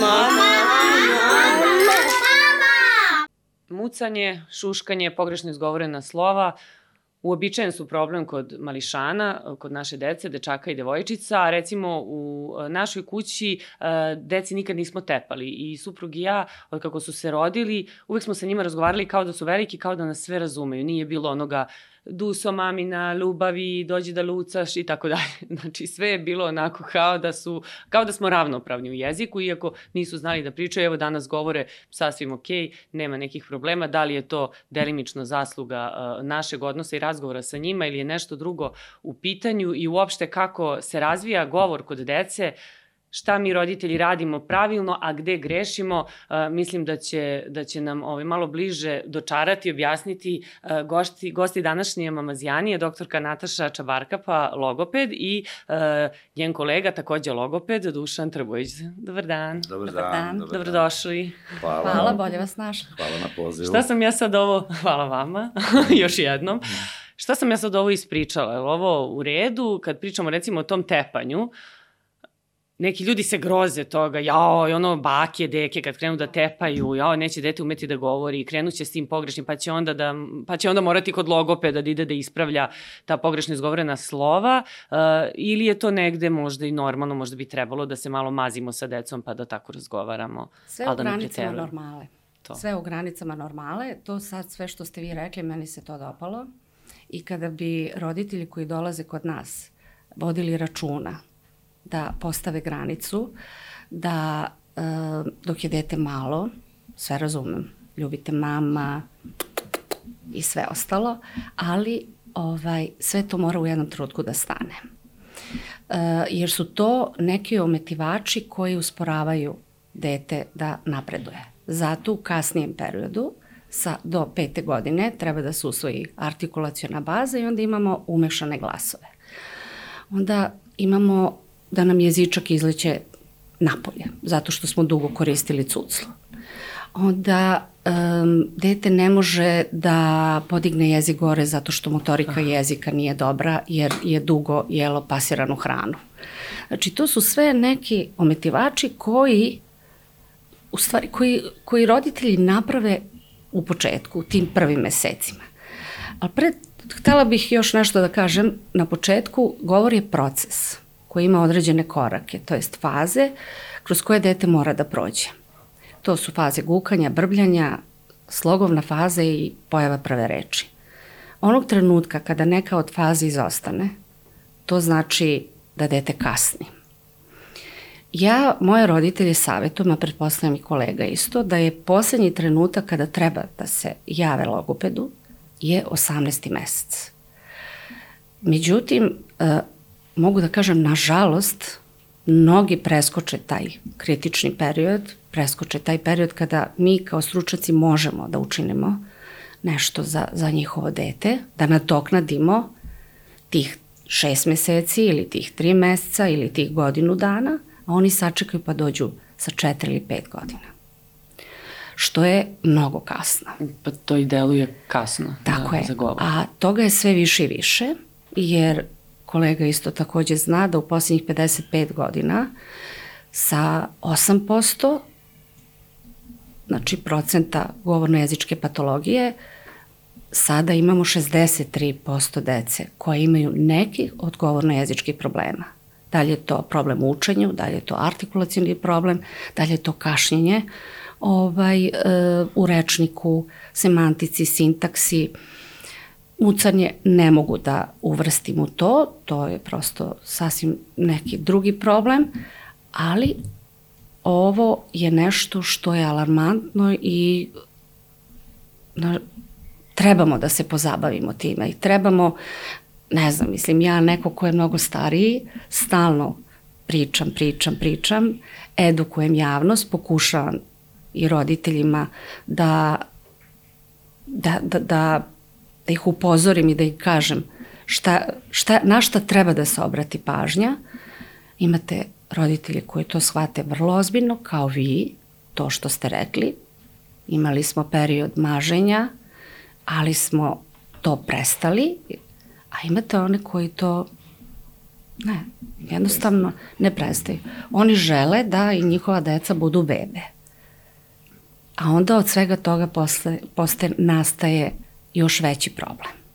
Mama. Mucanje, šuškanje, pogrešno izgovorena slova, uobičajen su problem kod mališana, kod naše dece, dečaka i devojčica, a recimo u e, našoj kući e, deci nikad nismo tepali i suprug i ja, od kako su se rodili, uvek smo sa njima razgovarali kao da su veliki, kao da nas sve razumeju. Nije bilo onoga duso mamina, ljubavi, dođi da lucaš i tako dalje. Znači sve je bilo onako kao da su, kao da smo ravnopravni u jeziku, iako nisu znali da pričaju, evo danas govore sasvim ok, nema nekih problema, da li je to delimično zasluga uh, našeg odnosa i razgovora sa njima ili je nešto drugo u pitanju i uopšte kako se razvija govor kod dece, uh, šta mi roditelji radimo pravilno, a gde grešimo, uh, mislim da će, da će nam ovaj, malo bliže dočarati, objasniti uh, gosti, gosti današnje mamazijani doktorka Nataša Čabarkapa, logoped i uh, njen kolega, takođe logoped, Dušan Trbović. Dobar dan. Dobar, dobar dan. Dobar Dobrodošli. Hvala. Hvala, bolje vas naš. Hvala na pozivu. Šta sam ja sad ovo, hvala vama, još jednom. Šta sam ja sad ovo ispričala? Je ovo u redu? Kad pričamo recimo o tom tepanju, uh, neki ljudi se groze toga, jao, i ono, bake, deke, kad krenu da tepaju, jao, neće dete umeti da govori, krenuće s tim pogrešnim, pa će onda, da, pa će onda morati kod logopeda da ide da ispravlja ta pogrešno izgovorena slova, uh, ili je to negde možda i normalno, možda bi trebalo da se malo mazimo sa decom pa da tako razgovaramo. Sve u da granicama normale. To. Sve u granicama normale. To sad sve što ste vi rekli, meni se to dopalo. I kada bi roditelji koji dolaze kod nas vodili računa da postave granicu, da e, dok je dete malo, sve razumem, ljubite mama i sve ostalo, ali ovaj, sve to mora u jednom trutku da stane. E, jer su to neki ometivači koji usporavaju dete da napreduje. Zato u kasnijem periodu, sa, do pete godine, treba da se usvoji artikulacijona baza i onda imamo umešane glasove. Onda imamo da nam jezičak izleće napolje, zato što smo dugo koristili cuclo. Onda um, dete ne može da podigne jezik gore zato što motorika jezika nije dobra jer je dugo jelo pasiranu hranu. Znači to su sve neki ometivači koji u stvari koji, koji roditelji naprave u početku, u tim prvim mesecima. Ali pre, htela bih još nešto da kažem, na početku govor je proces koji ima određene korake, to jest faze kroz koje dete mora da prođe. To su faze gukanja, brbljanja, slogovna faza i pojava prve reči. Onog trenutka kada neka od faze izostane, to znači da dete kasni. Ja, moje roditelje savjetujem, a pretpostavljam i kolega isto, da je poslednji trenutak kada treba da se jave logopedu je 18. mesec. Međutim, e, mogu da kažem, nažalost, mnogi preskoče taj kritični period, preskoče taj period kada mi kao stručaci možemo da učinimo nešto za, za njihovo dete, da natoknadimo tih šest meseci ili tih tri meseca ili tih godinu dana, a oni sačekaju pa dođu sa četiri ili pet godina. Što je mnogo kasno. Pa to i deluje kasno Tako da, je. za govor. A toga je sve više i više, jer kolega isto takođe zna da u poslednjih 55 godina sa 8% znači procenta govorno-jezičke patologije sada imamo 63% dece koje imaju neki od govorno-jezičkih problema. Da li je to problem u učenju, da li je to artikulacijni problem, da li je to kašnjenje ovaj, e, u rečniku, semantici, sintaksi, Mucanje ne mogu da uvrstim u to, to je prosto sasvim neki drugi problem, ali ovo je nešto što je alarmantno i na, trebamo da se pozabavimo time i trebamo, ne znam, mislim, ja neko ko je mnogo stariji, stalno pričam, pričam, pričam, edukujem javnost, pokušavam i roditeljima da, da, da, da da ih upozorim i da ih kažem šta, šta, na šta treba da se obrati pažnja. Imate roditelje koji to shvate vrlo ozbiljno, kao vi, to što ste rekli. Imali smo period maženja, ali smo to prestali, a imate one koji to Ne, jednostavno ne prestaju. Oni žele da i njihova deca budu bebe. A onda od svega toga posle, posle nastaje još veći problem.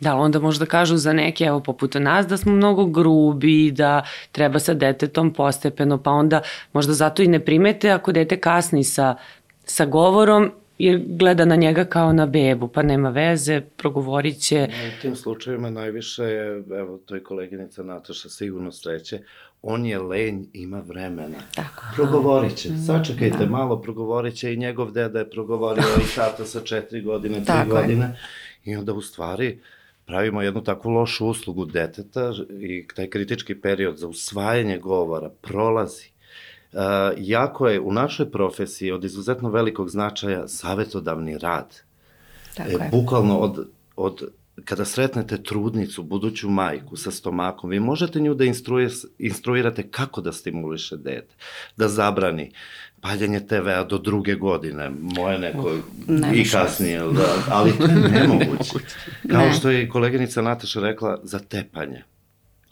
Da, onda možda kažu za neke, evo poput nas, da smo mnogo grubi, da treba sa detetom postepeno, pa onda možda zato i ne primete ako dete kasni sa, sa govorom, jer gleda na njega kao na bebu, pa nema veze, progovorit će. U tim slučajima najviše je, evo, to je koleginica Nataša sigurno sreće, on je lenj, ima vremena. Tako. Progovorit će, sačekajte da. malo, progovorit će i njegov deda je progovorio i tata sa četiri godine, tri Tako godine. Je. I onda u stvari pravimo jednu takvu lošu uslugu deteta i taj kritički period za usvajanje govora prolazi. Uh, jako je u našoj profesiji od izuzetno velikog značaja savetodavni rad. Tako e, je. Bukvalno od, od kada sretnete trudnicu, buduću majku sa stomakom, vi možete nju da instruirate kako da stimuliše dete, da zabrani paljenje TV-a do druge godine, moje neko uh, i kasnije, da, ali to je nemoguće. Kao ne. što je i koleginica Nataša rekla, za tepanje.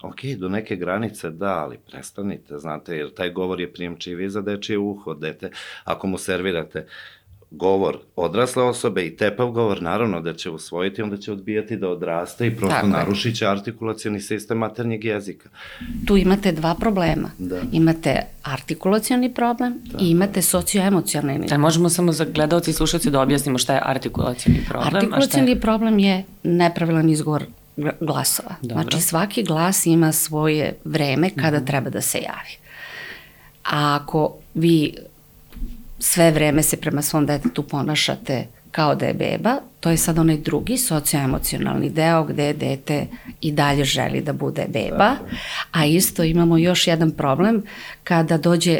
Ok, do neke granice da, ali prestanite, znate, jer taj govor je prijemčiviji za dečije uho, dete, ako mu servirate govor odrasle osobe i tepav govor, naravno da će usvojiti, onda će odbijati da odraste i prosto Tako narušit će artikulacioni sistem maternjeg jezika. Tu imate dva problema. Da. Imate artikulacioni problem Tako. i imate socioemocionalni. Da, možemo samo za gledalci i slušalci da objasnimo šta je artikulacioni problem? Artikulacioni je... problem je nepravilan izgovor glasova. Dobro. Znači svaki glas ima svoje vreme kada mm -hmm. treba da se javi. A ako vi sve vreme se prema svom detetu ponašate kao da je beba, to je sad onaj drugi socioemocionalni deo gde dete i dalje želi da bude beba, a isto imamo još jedan problem. Kada dođe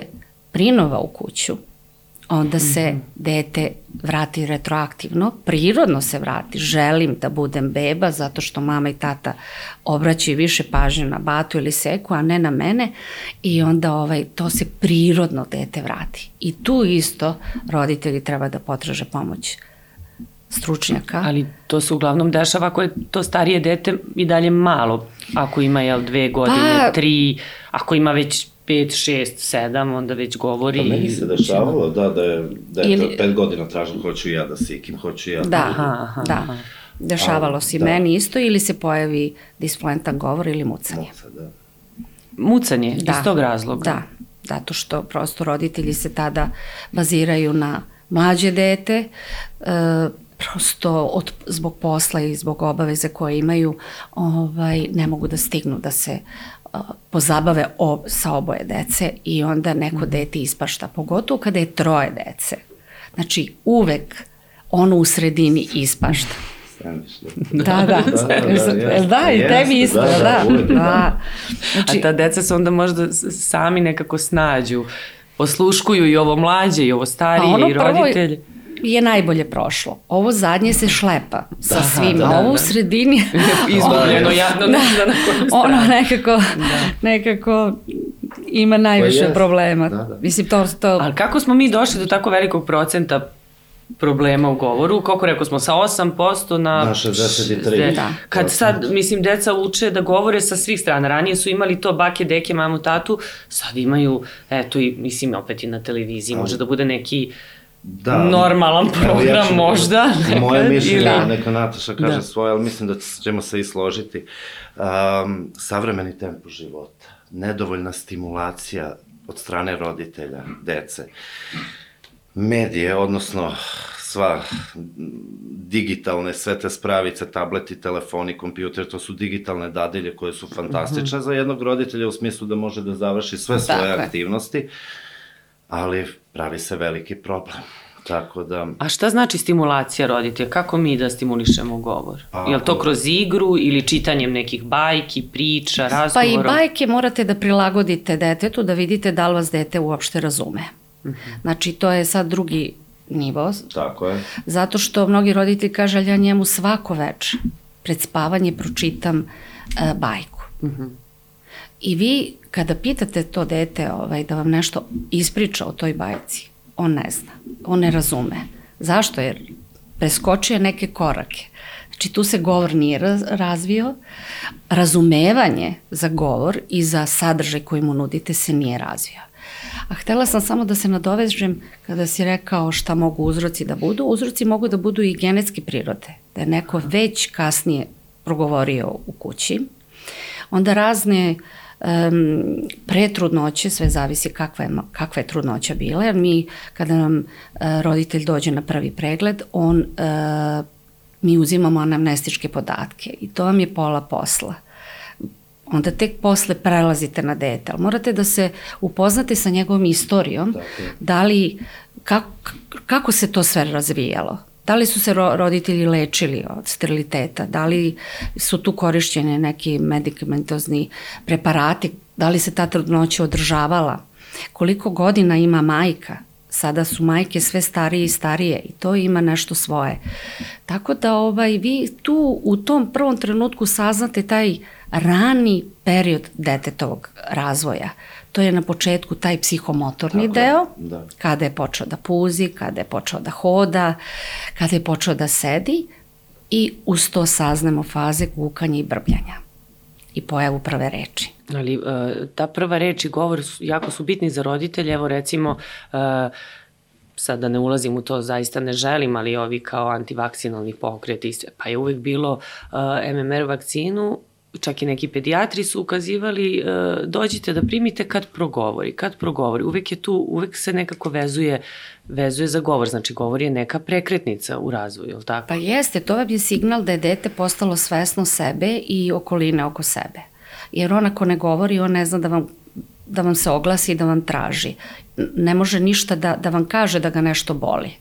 prinova u kuću, onda se -hmm. dete vrati retroaktivno, prirodno se vrati, želim da budem beba zato što mama i tata obraćaju više pažnje na batu ili seku, a ne na mene i onda ovaj, to se prirodno dete vrati. I tu isto roditelji treba da potraže pomoć stručnjaka. Ali to se uglavnom dešava ako je to starije dete i dalje malo, ako ima jel, dve godine, pa, tri, ako ima već 5, 6, 7, onda već govori. Pa meni se dešavalo, da, da je, da je Ili... pet godina tražilo, hoću ja da sikim, hoću ja da... Da, aha, aha, da. Dešavalo A, se da. meni isto ili se pojavi displantan govor ili mucanje. Muca, da. Mucanje, da. iz tog razloga? Da, zato što prosto roditelji se tada baziraju na mlađe dete, e, prosto od, zbog posla i zbog obaveze koje imaju ovaj, ne mogu da stignu da se pozabave o, sa oboje dece i onda neko mhm. dete ispašta, pogotovo kada je troje dece. Znači, uvek ono u sredini ispašta. Da, da. Da, da, da, da, i tebi isto, da. da, da. da. Znači, A ta deca se onda možda sami nekako snađu, osluškuju i ovo mlađe i ovo starije pa i roditelji. Prvo, je najbolje prošlo. Ovo zadnje se šlepa sa da, svima. Da, da, ovo u sredini... Izgubljeno, jadno, da, da, ono nekako, da. nekako ima najviše pa problema. Da, da. Mislim, to, to... Ali kako smo mi došli do tako velikog procenta problema u govoru, kako rekao smo, sa 8% na... Na 63. Da. Kad sad, mislim, deca uče da govore sa svih strana. Ranije su imali to bake, deke, mamu, tatu, sad imaju, eto, i, mislim, opet i na televiziji, može da bude neki da, normalan program ja ću, možda. Moje mišljenje, ili... neka Nataša kaže da. svoje, ali mislim da ćemo se i složiti. Um, savremeni tempo života, nedovoljna stimulacija od strane roditelja, dece, medije, odnosno sva digitalne, sve te spravice, tableti, telefoni, kompjuter, to su digitalne dadilje koje su fantastične mm -hmm. za jednog roditelja u smislu da može da završi sve svoje Dakle. aktivnosti, ali pravi se veliki problem. Tako da... A šta znači stimulacija roditelja? Kako mi da stimulišemo govor? Pa, je li to kroz igru ili čitanjem nekih bajki, priča, razgovora? Pa i bajke morate da prilagodite detetu da vidite da li vas dete uopšte razume. Mhm. Znači, to je sad drugi nivo. Tako je. Zato što mnogi roditelji kaže, ali ja njemu svako veče pred spavanje pročitam uh, bajku. Uh mhm. -huh. I vi kada pitate to dete ovaj, da vam nešto ispriča o toj bajci, on ne zna, on ne razume. Zašto? Jer preskočio neke korake. Znači tu se govor nije razvio, razumevanje za govor i za sadržaj koji mu nudite se nije razvio. A htela sam samo da se nadovežem kada si rekao šta mogu uzroci da budu. Uzroci mogu da budu i genetski prirode. Da je neko već kasnije progovorio u kući. Onda razne um, pre trudnoće, sve zavisi kakva je, kakva je trudnoća bila, jer mi kada nam uh, roditelj dođe na prvi pregled, on, uh, mi uzimamo anamnestičke podatke i to vam je pola posla onda tek posle prelazite na dete. Ali morate da se upoznate sa njegovom istorijom, da li, kako, kako se to sve razvijalo. Da li su se ro roditelji lečili od steriliteta, da li su tu korišćene neki medikamentozni preparati, da li se ta trudnoća održavala, koliko godina ima majka, sada su majke sve starije i starije i to ima nešto svoje. Tako da ovaj, vi tu u tom prvom trenutku saznate taj rani period detetovog razvoja. To je na početku taj psihomotorni Tako deo, da. kada je počeo da puzi, kada je počeo da hoda, kada je počeo da sedi i uz to saznamo faze kukanja i brbljanja i pojavu prve reči. Ali uh, ta prva reč i govor su, jako su bitni za roditelje, evo recimo uh, sad da ne ulazim u to, zaista ne želim, ali ovi kao antivakcinalni pokreti, pa je uvek bilo uh, MMR vakcinu čak i neki pedijatri su ukazivali e, dođite da primite kad progovori, kad progovori. Uvek je tu, uvek se nekako vezuje vezuje za govor, znači govor je neka prekretnica u razvoju, je li tako? Pa jeste, to vam je signal da je dete postalo svesno sebe i okoline oko sebe. Jer on ako ne govori, on ne zna da vam da vam se oglasi i da vam traži. Ne može ništa da, da vam kaže da ga nešto boli.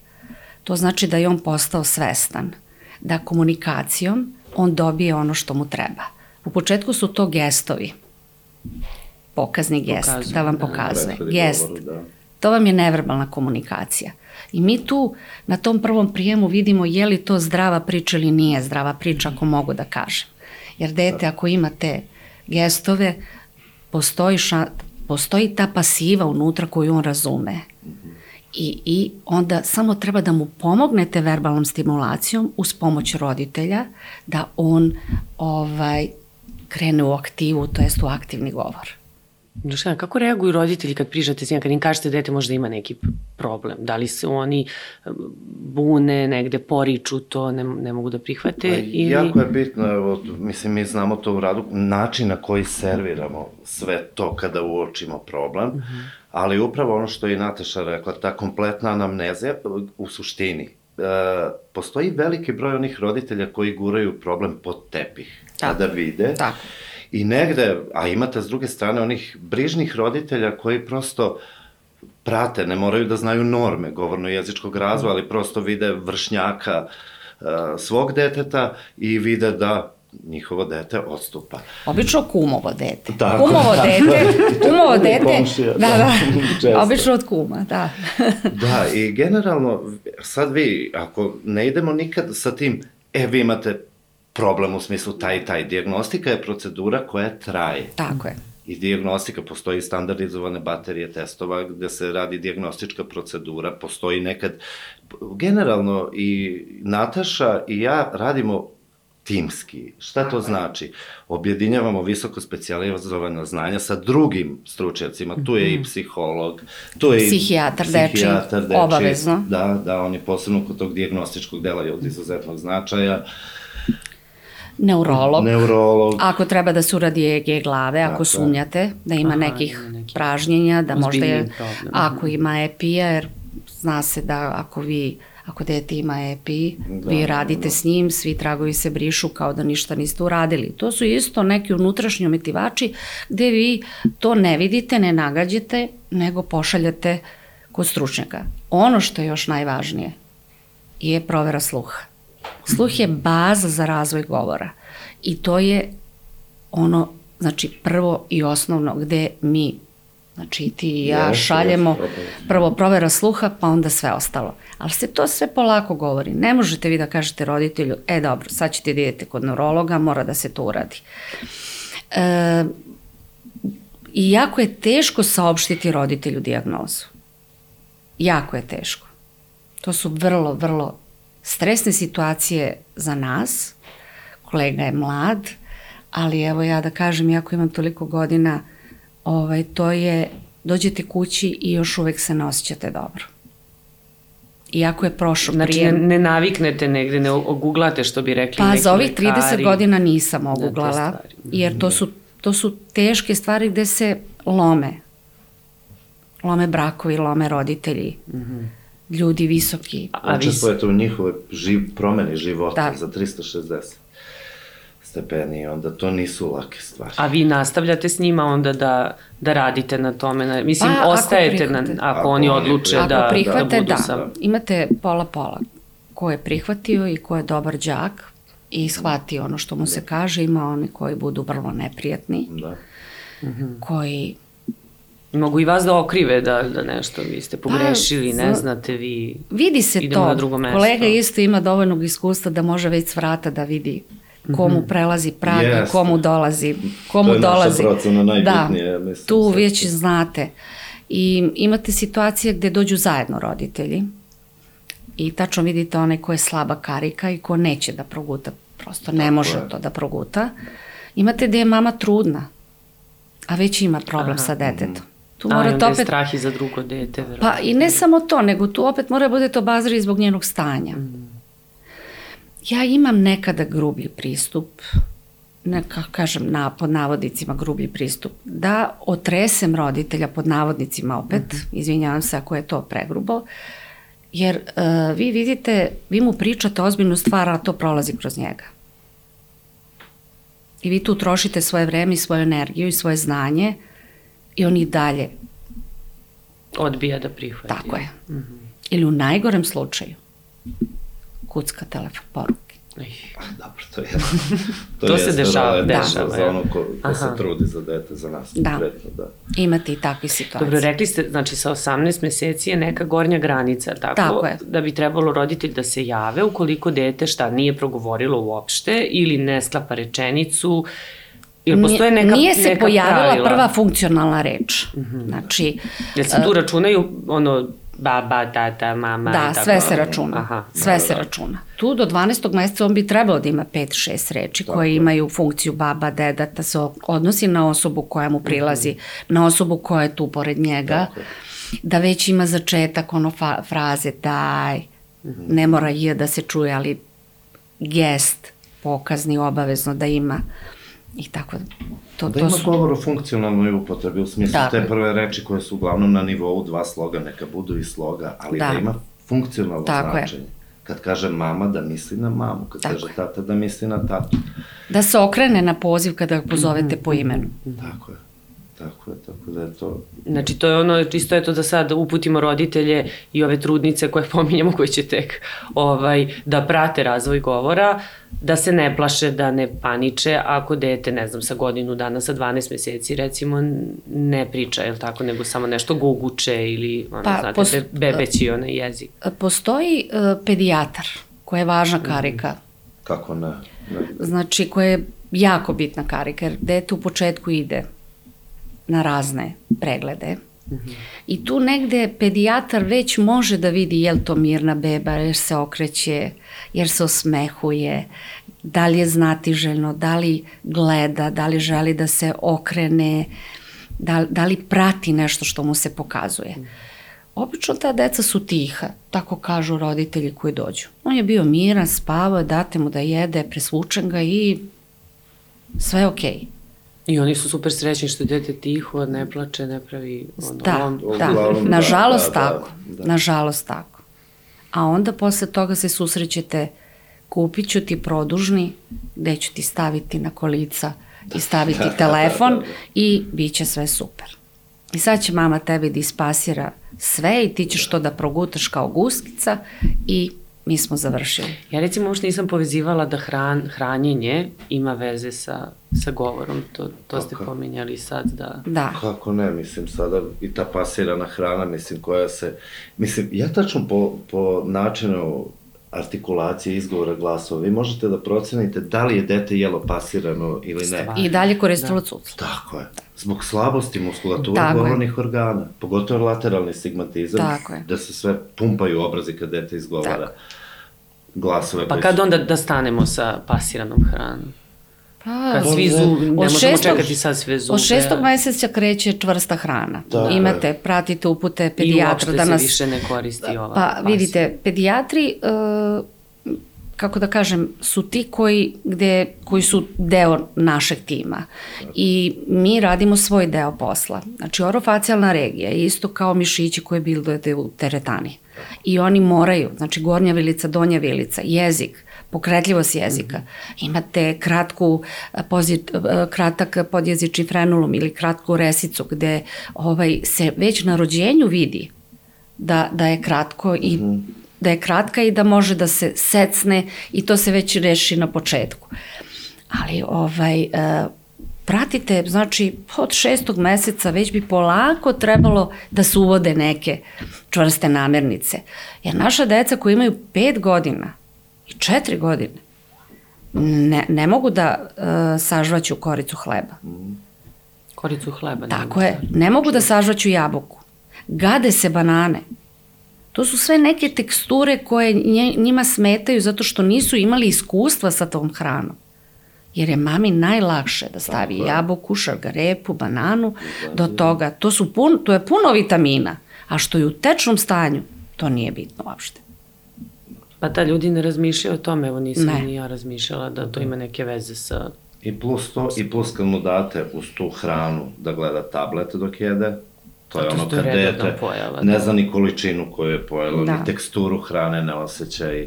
To znači da je on postao svestan, da komunikacijom on dobije ono što mu treba. U početku su to gestovi. Pokazni gest, Pokazuje, da vam da. pokazuje. Da, gest. Govoru, da. To vam je neverbalna komunikacija. I mi tu na tom prvom prijemu vidimo je li to zdrava priča ili nije zdrava priča, ako mogu da kažem. Jer dete ako ima te gestove, postoji, ša, postoji ta pasiva unutra koju on razume. I, I onda samo treba da mu pomognete verbalnom stimulacijom uz pomoć roditelja da on ovaj krene u aktivu, to jest u aktivni govor. Dušana, kako reaguju roditelji kad prižate s njima, kad im kažete da dete možda ima neki problem? Da li se oni um, bune, negde poriču to, ne, ne mogu da prihvate? Pa, ili... Jako je bitno, evo, mislim, mi znamo to u radu, način na koji serviramo sve to kada uočimo problem, uh mhm. -huh. ali upravo ono što je Nataša rekla, ta kompletna anamnezija, u suštini, e, postoji veliki broj onih roditelja koji guraju problem pod tepih Tako. kada vide. Tako. I negde, a imate s druge strane onih brižnih roditelja koji prosto prate, ne moraju da znaju norme govorno-jezičkog razvoja, ali prosto vide vršnjaka uh, svog deteta i vide da njihovo dete odstupa. Obično kumovo dete. Tako, kumovo tako. dete, kumovo dete, Komšija, da, da, da obično od kuma, da. da, i generalno, sad vi, ako ne idemo nikad sa tim, e, vi imate problem u smislu taj i taj. Diagnostika je procedura koja traje. Tako je. I diagnostika, postoji standardizovane baterije testova gde se radi diagnostička procedura, postoji nekad, generalno i Nataša i ja radimo timski. Šta to znači? Objedinjavamo visoko specijalizovana znanja sa drugim stručnjacima. Tu je i mhm. psiholog, tu je psihijatar, i psihijatar deči, obavezno. Da, da, on je posebno kod tog diagnostičkog dela je od izuzetnog značaja. Uh, Neurolog. Neurolog. Ako treba da se uradi EG glave, ako sumnjate da ima Aha, nekih neki pražnjenja, da možda je, problem. ako ima epija, jer zna se da ako vi ako dete ima epi, da, vi radite da. s njim, svi tragovi se brišu kao da ništa niste uradili. To su isto neki unutrašnji ometivači gde vi to ne vidite, ne nagađate, nego pošaljate kod stručnjaka. Ono što je još najvažnije je provera sluha. Sluh je baza za razvoj govora i to je ono, znači prvo i osnovno gde mi, znači ti i ja šaljemo prvo provera sluha pa onda sve ostalo. Ali se to sve polako govori. Ne možete vi da kažete roditelju, e dobro, sad ćete da idete kod neurologa, mora da se to uradi. E, I jako je teško saopštiti roditelju diagnozu. Jako je teško. To su vrlo, vrlo stresne situacije za nas, kolega je mlad, ali evo ja da kažem, iako imam toliko godina, ovaj, to je, dođete kući i još uvek se ne osjećate dobro. Iako je prošlo znači, prijem. Znači ne, ne naviknete negde, ne oguglate što bi rekli pa, neki Pa za ovih 30 lekari. godina nisam oguglala, jer to su, to su teške stvari gde se lome. Lome brakovi, lome roditelji. Mm -hmm ljudi visoki. Učestvujete u njihove živ, promeni života da. za 360 stepeni, onda to nisu lake stvari. A vi nastavljate s njima onda da, da radite na tome? Na, mislim, pa, ostajete ako, na, ako, ako oni odluče ako da, prihvate, da budu da. sam... Imate pola-pola. Ko je prihvatio i ko je dobar đak i shvati ono što mu se kaže, ima oni koji budu vrlo neprijatni, Da. -hmm. koji Mogu i vas da okrive da, da nešto, vi ste pogrešili, pa, ne znate, vi Vidi se idemo to. na drugo mesto. Kolega isto ima dovoljnog iskustva da može već s vrata da vidi komu -hmm. prelazi prag yes. i komu dolazi. Komu to je dolazi. naša procena najbitnije. Da, mislim, tu već znate. I imate situacije gde dođu zajedno roditelji i tačno vidite onaj ko je slaba karika i ko neće da proguta. Prosto ne Tako može je. to da proguta. Imate gde je mama trudna, a već ima problem Aha. sa detetom. Tu a, morate opet... je strah i za drugo dete. Verovatno. Pa i ne samo to, nego tu opet mora da budete obaziri zbog njenog stanja. Mm. Ja imam nekada grublji pristup, neka kažem na, pod navodnicima grublji pristup, da otresem roditelja pod navodnicima opet, mm -hmm. izvinjavam se ako je to pregrubo, jer uh, vi vidite, vi mu pričate ozbiljnu stvar, a to prolazi kroz njega. I vi tu trošite svoje vreme i svoju energiju i svoje znanje i on i dalje odbija da prihvati. Tako je. Mm -hmm. Ili u najgorem slučaju kucka telefon poruke. Dobro, to je to, to se dešava, da. dešava. Za ono ko, ko se trudi za dete, za nas. Da. Konkretno, da. Imate i takve situacije. Dobro, rekli ste, znači sa 18 meseci je neka gornja granica, tako, tako je. da bi trebalo roditelj da se jave ukoliko dete šta nije progovorilo uopšte ili ne sklapa rečenicu Ili postoje neka, Nije se neka pojavila pravila? prva funkcionalna reč. Mm -hmm. Znači... Jel se tu računaju ono baba, tata, mama? Da, i tako? sve se računa. Aha, sve da, se da. računa. Tu do 12. meseca on bi trebalo da ima 5-6 reči tako. koje imaju funkciju baba, deda, da se odnosi na osobu koja mu prilazi, mm -hmm. na osobu koja je tu pored njega, tako. da već ima začetak ono fa fraze daj, mm -hmm. ne mora je da se čuje, ali gest pokazni obavezno da ima i tako to, da to ima su... govor o funkcionalnoj upotrebi, u smislu tako. te prve reči koje su uglavnom na nivou dva sloga, neka budu i sloga, ali da, da ima funkcionalno tako značenje. Je. Kad kaže mama da misli na mamu, kad tako kaže je. tata da misli na tatu. Da se okrene na poziv kada ga pozovete po imenu. Tako je. Tako je, tako da je to... Znači, to je ono, čisto je to da sad uputimo roditelje i ove trudnice koje pominjamo, koje će tek ovaj, da prate razvoj govora, da se ne plaše, da ne paniče ako dete, ne znam, sa godinu dana, sa 12 meseci, recimo, ne priča, je tako, nego samo nešto guguče ili, ono, pa, znate, post... bebeći onaj jezik. Postoji uh, pedijatar, koja je važna karika. Mm. Kako ne? ne? Znači, koja je jako bitna karika, jer dete u početku ide na razne preglede. I tu negde pedijatar već može da vidi je li to mirna beba, jer se okreće, jer se osmehuje, da li je znatiželjno, da li gleda, da li želi da se okrene, da, da li prati nešto što mu se pokazuje. Obično ta deca su tiha, tako kažu roditelji koji dođu. On je bio miran, spavao, date mu da jede, presvučen ga i sve je okej. Okay. I oni su super srećni što dete tiho, ne plače, ne pravi... Ono, da, on... da, nažalost da, da, tako, da, da. nažalost tako. A onda posle toga se susrećete, kupit ću ti produžni, gde ću ti staviti na kolica i staviti telefon da, da, da. i bit će sve super. I sad će mama tebi da ispasira sve i ti ćeš to da progutaš kao guskica i mi smo završili. Ja recimo uopšte nisam povezivala da hran, hranjenje ima veze sa, sa govorom, to, to ste pominjali sad da... Da. Kako ne, mislim sada i ta pasirana hrana, mislim koja se, mislim ja tačno po, po načinu artikulacije, izgovora glasova, vi možete da procenite da li je dete jelo pasirano ili ne. I dalje koristilo da. cuclu. Tako je. Zbog slabosti muskulature govornih organa, pogotovo lateralni stigmatizam, da se sve pumpaju obrazi kad dete izgovara. Tako. glasove. Pa kad onda da stanemo sa pasiranom hranom? Pa, Kad svi zu, ne možemo šestog- čekati sad sve zube. Od šestog meseca kreće čvrsta hrana. Je. Imate, pratite upute I pedijatra uopšte da se nas... više ne koristi ova Pa pasija. vidite, pedijatri, uh, kako da kažem, su ti koji, gde, koji su deo našeg tima. I mi radimo svoj deo posla. Znači, orofacijalna regija je isto kao mišići koje bildujete u teretani. I oni moraju, znači gornja vilica, donja vilica, jezik, pokretljivost jezika. Imate kratku, eh, pozit, eh, kratak podjezični frenulum ili kratku resicu gde ovaj, se već na rođenju vidi da, da je kratko i da je kratka i da može da se secne i to se već reši na početku. Ali ovaj, e, pratite, znači od šestog meseca već bi polako trebalo da se uvode neke čvrste namirnice. Jer naša deca koji imaju pet godina i četiri godine ne, ne mogu da e, sažvaću koricu hleba. Koricu hleba. Tako je. Ne mogu da sažvaću jabuku. Gade se banane. To su sve neke teksture koje njima smetaju zato što nisu imali iskustva sa tom hranom. Jer je mami najlakše da stavi Tako jabuku, šargarepu, bananu do toga. To, su pun, to je puno vitamina, a što je u tečnom stanju, to nije bitno uopšte. Pa da, ljudi ne razmišljaju o tome, evo nisam Ne. ni ja razmišljala da to ima neke veze sa... I plus to, i plus kad mu date uz tu hranu da gleda tablete dok jede, to je ono kad dete pojava, ne da. zna ni količinu koju je pojelo, Da. ni teksturu hrane ne osjeća i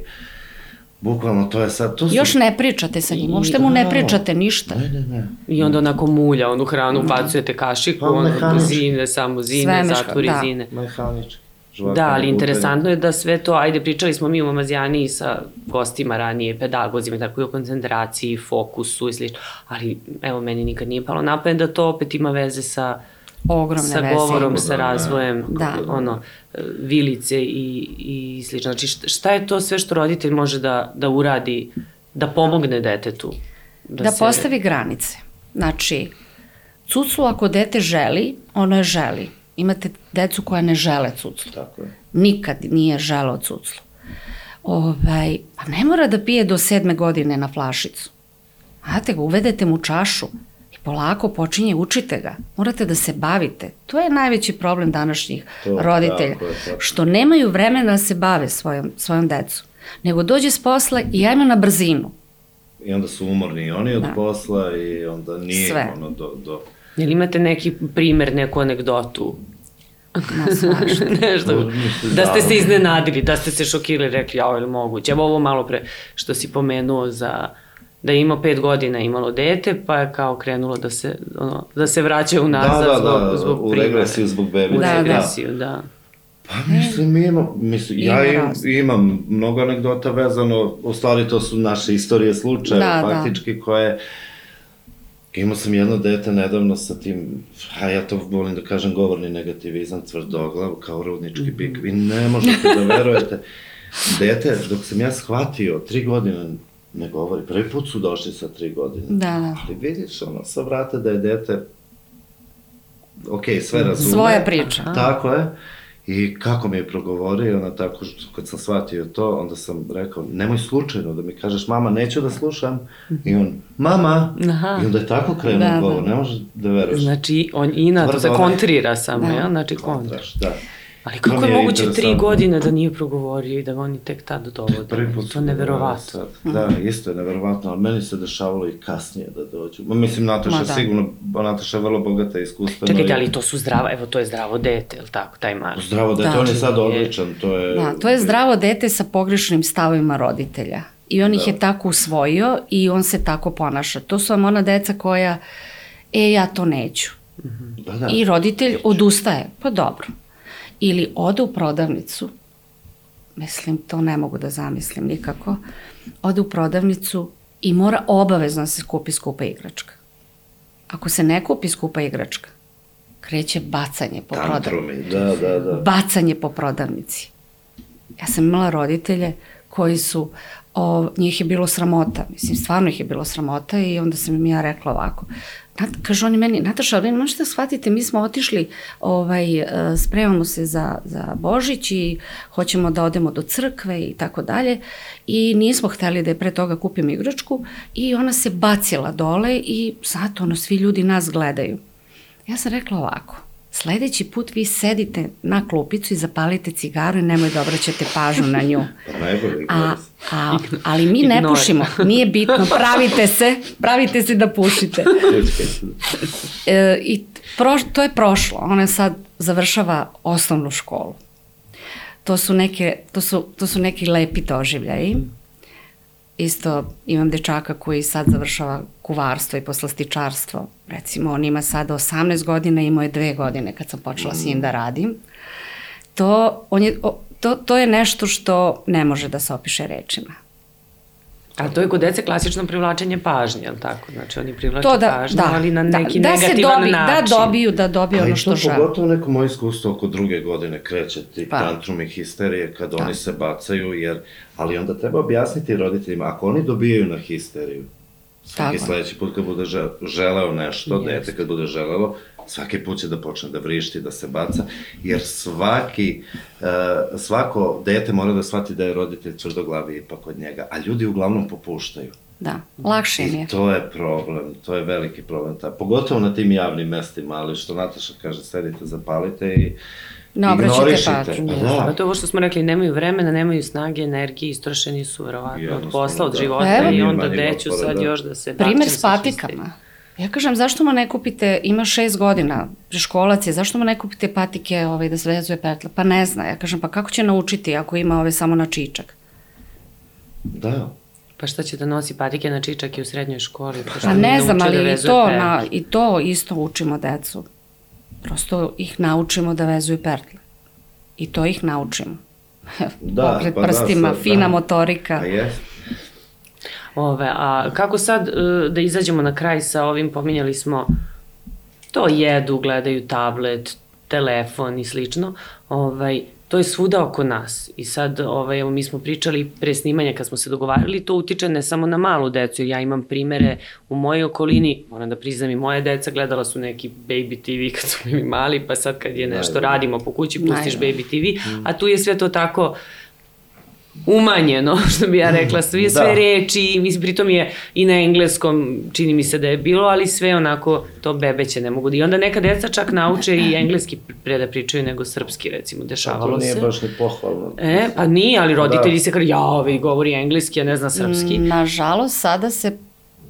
bukvalno to je sad, to su... Još ne pričate sa njim, uopšte mu ne pričate ništa. Ne, ne, ne. I onda onako mulja onu hranu, ubacujete kašiku, Pa, ono, zine, samo zine, Sve meška- zatvori da. zine. Mehanički. Da, ali interesantno je da sve to, ajde, pričali smo mi u Mamazijani sa gostima ranije, pedagozima, tako i o koncentraciji, fokusu i slično, ali evo, meni nikad nije palo na pamet da to opet ima veze sa, Ogromne sa veze. govorom, sa razvojem, da. ono, vilice i, i slično. Znači, šta- je to sve što roditelj može da, da uradi, da pomogne detetu? Da, se- postavi granice. Znači, cuclu ako dete želi, ono je želi. Imate decu koja ne žele cuclu. Tako je. Nikad nije želeo cuclu. Ovaj, pa ne mora da pije do sedme godine na flašicu. Znate uvedete mu čašu polako počinje, učite ga. Morate da se bavite. To je najveći problem današnjih To, roditelja. tako je, tako. Što nemaju vremena da se bave svojom, svojom decom. Nego dođe s posla i ajmo na brzinu. I onda su umorni i oni od Da. posla i onda nije Sve. ono do, do... Jel imate neki primer, neku anegdotu? Svašta. Nešto, da ste da. se iznenadili, da ste se šokirali, rekli, jao, je li moguće? Evo ovo malo pre što si pomenuo za da je imao pet godina imalo dete, pa je kao krenulo da se, ono, da se vraća unazad Da, da, zbog, da, zbog u regresiju zbog bebice. U Da, da. regresiju, da. Pa mislim, mi imamo, mislim, Ima ja im, imam mnogo anegdota vezano, u stvari to su naše istorije slučaja, Da, da. faktički, koje, imao sam jedno dete nedavno sa tim, a ja to volim da kažem, govorni negativizam, tvrdoglav, kao rudnički Mhm. bik, vi ne možete da verujete. Dete, dok sam ja shvatio, tri godine ne govori, prvi put su došli sa tri godine. Da, da. Ali vidiš, ono, sa vrata da je dete, ok, sve razume. Svoja priča. Tako je. I kako mi je progovorio, ona tako, što- kad sam shvatio to, onda sam rekao, nemoj slučajno da mi kažeš, mama, neću da slušam. I on, mama! Aha. I onda je tako krenuo Da, da. govor, ne možeš da veruješ. Znači, on ina, to se Tvrdo, kontrira samo, Da. ja? Znači, kontra. Kontraš, da. Ali kako je je moguće tri godine da nije progovorio i da oni tek tad dovode? Prvi put to je neverovatno. Da, isto je neverovatno, ali meni se dešavalo i kasnije da dođu. Ma, mislim, Nataša Ma, da. sigurno, Nataša je vrlo bogata i iskustvena. Čekajte, ali to su zdrava, evo to je zdravo dete, je li tako, taj mar? Zdravo dete, Da. on je sad Je. odličan, to je... Da, to je zdravo dete sa pogrešnim stavovima roditelja. I on ih je tako usvojio i on se tako ponaša. To su vam ona deca koja, e, ja to neću. Da, da. I roditelj odustaje. Pa dobro. Ili ode u prodavnicu, mislim, to ne mogu da zamislim nikako, ode u prodavnicu i mora obavezno da se kupi skupa igračka. Ako se ne kupi skupa igračka, kreće bacanje po prodavnici da, da, da. bacanje po prodavnici. Ja sam imala roditelje koji su, o, njih je bilo sramota, mislim, stvarno ih je bilo sramota i onda sam im ja rekla ovako, Nat, kaže oni meni, Nataša, ali možete shvatite, mi smo otišli, ovaj, e, spremamo se za, za Božić i hoćemo da odemo do crkve i tako dalje. I nismo hteli da je pre toga kupim igračku i ona se bacila dole i zato ono, svi ljudi nas gledaju. Ja sam rekla ovako, sledeći put vi sedite na klupicu i zapalite cigaru i nemoj da obraćate pažnju na nju. Pa. A, a, ali mi ne pušimo, nije bitno, pravite se, pravite se da pušite. E, I pro, to je prošlo, ona sad završava osnovnu školu. To su, neke, to su, to su neki lepi doživljaji. Isto imam dečaka koji sad završava kuvarstvo i poslastičarstvo. Recimo, on ima sada 18 godina, imao je dve godine kad sam počela mm. s njim da radim. To, on je, to, to je nešto što ne može da se opiše rečima. A to je kod dece klasično privlačenje pažnje, je li tako? Znači oni privlače to da, pažnju, da, ali na neki da, negativan da dobi, način. Da dobiju, da dobiju ono što žele. Ali to pogotovo neko moje iskustvo oko druge godine kreće ti pa. tantrum i histerije kad da. oni se bacaju, jer, ali onda treba objasniti roditeljima, ako oni dobijaju na histeriju, svaki Tako. sledeći put kad bude želeo nešto, yes. dete kad bude želelo, svaki put će da počne da vrišti, da se baca, jer svaki, uh, svako dete mora da shvati da je roditelj tvrdoglavi ipak od njega, a ljudi uglavnom popuštaju. Da, lakše im je. I to je problem, to je veliki problem. Ta, pogotovo na tim javnim mestima, ali što Nataša kaže, sedite, zapalite i Ne obraćate pažnju. Pa da. Pa to ovo što smo rekli, nemaju vremena, nemaju snage, energije, istrošeni su verovatno od posla, od da. života Evo, i onda deću sad da. još da se... Primer s patikama. Ja kažem, zašto mu ne kupite, ima šest godina, preškolac je, zašto mu ne kupite patike ovaj, da zvezuje petle? Pa ne zna. Ja kažem, pa kako će naučiti ako ima ove samo na čičak? Da. Pa šta će da nosi patike na čičak i u srednjoj školi? Pa, pa ne znam, da ali da i, to, na, i to isto učimo decu. Prosto ih naučimo da vezuju pertle. I to ih naučimo. Da, Pokret pa da, prstima, da, sad, fina da. motorika. Pa jes. Ove, a kako sad e, da izađemo na kraj sa ovim, pominjali smo to jedu, gledaju tablet, telefon i slično, ovaj, to je svuda oko nas. I sad, ovaj, evo, mi smo pričali pre snimanja kad smo se dogovarali, to utiče ne samo na malu decu, jer ja imam primere u mojoj okolini, moram da priznam i moje deca gledala su neki baby TV kad su bili mali, pa sad kad je nešto radimo po kući, pustiš baby TV, a tu je sve to tako, uh, umanjeno, što bi ja rekla, sve, da. sve reči, mislim, pritom je i na engleskom, čini mi se da je bilo, ali sve onako, to bebeće ne mogu da, i onda neka deca čak nauče i engleski pre da pričaju nego srpski, recimo, dešavalo se. To nije baš ni pohvalno. E, pa nije, ali roditelji da. se kada, ja, ovaj govori engleski, a ne zna srpski. Mm, nažalost, sada se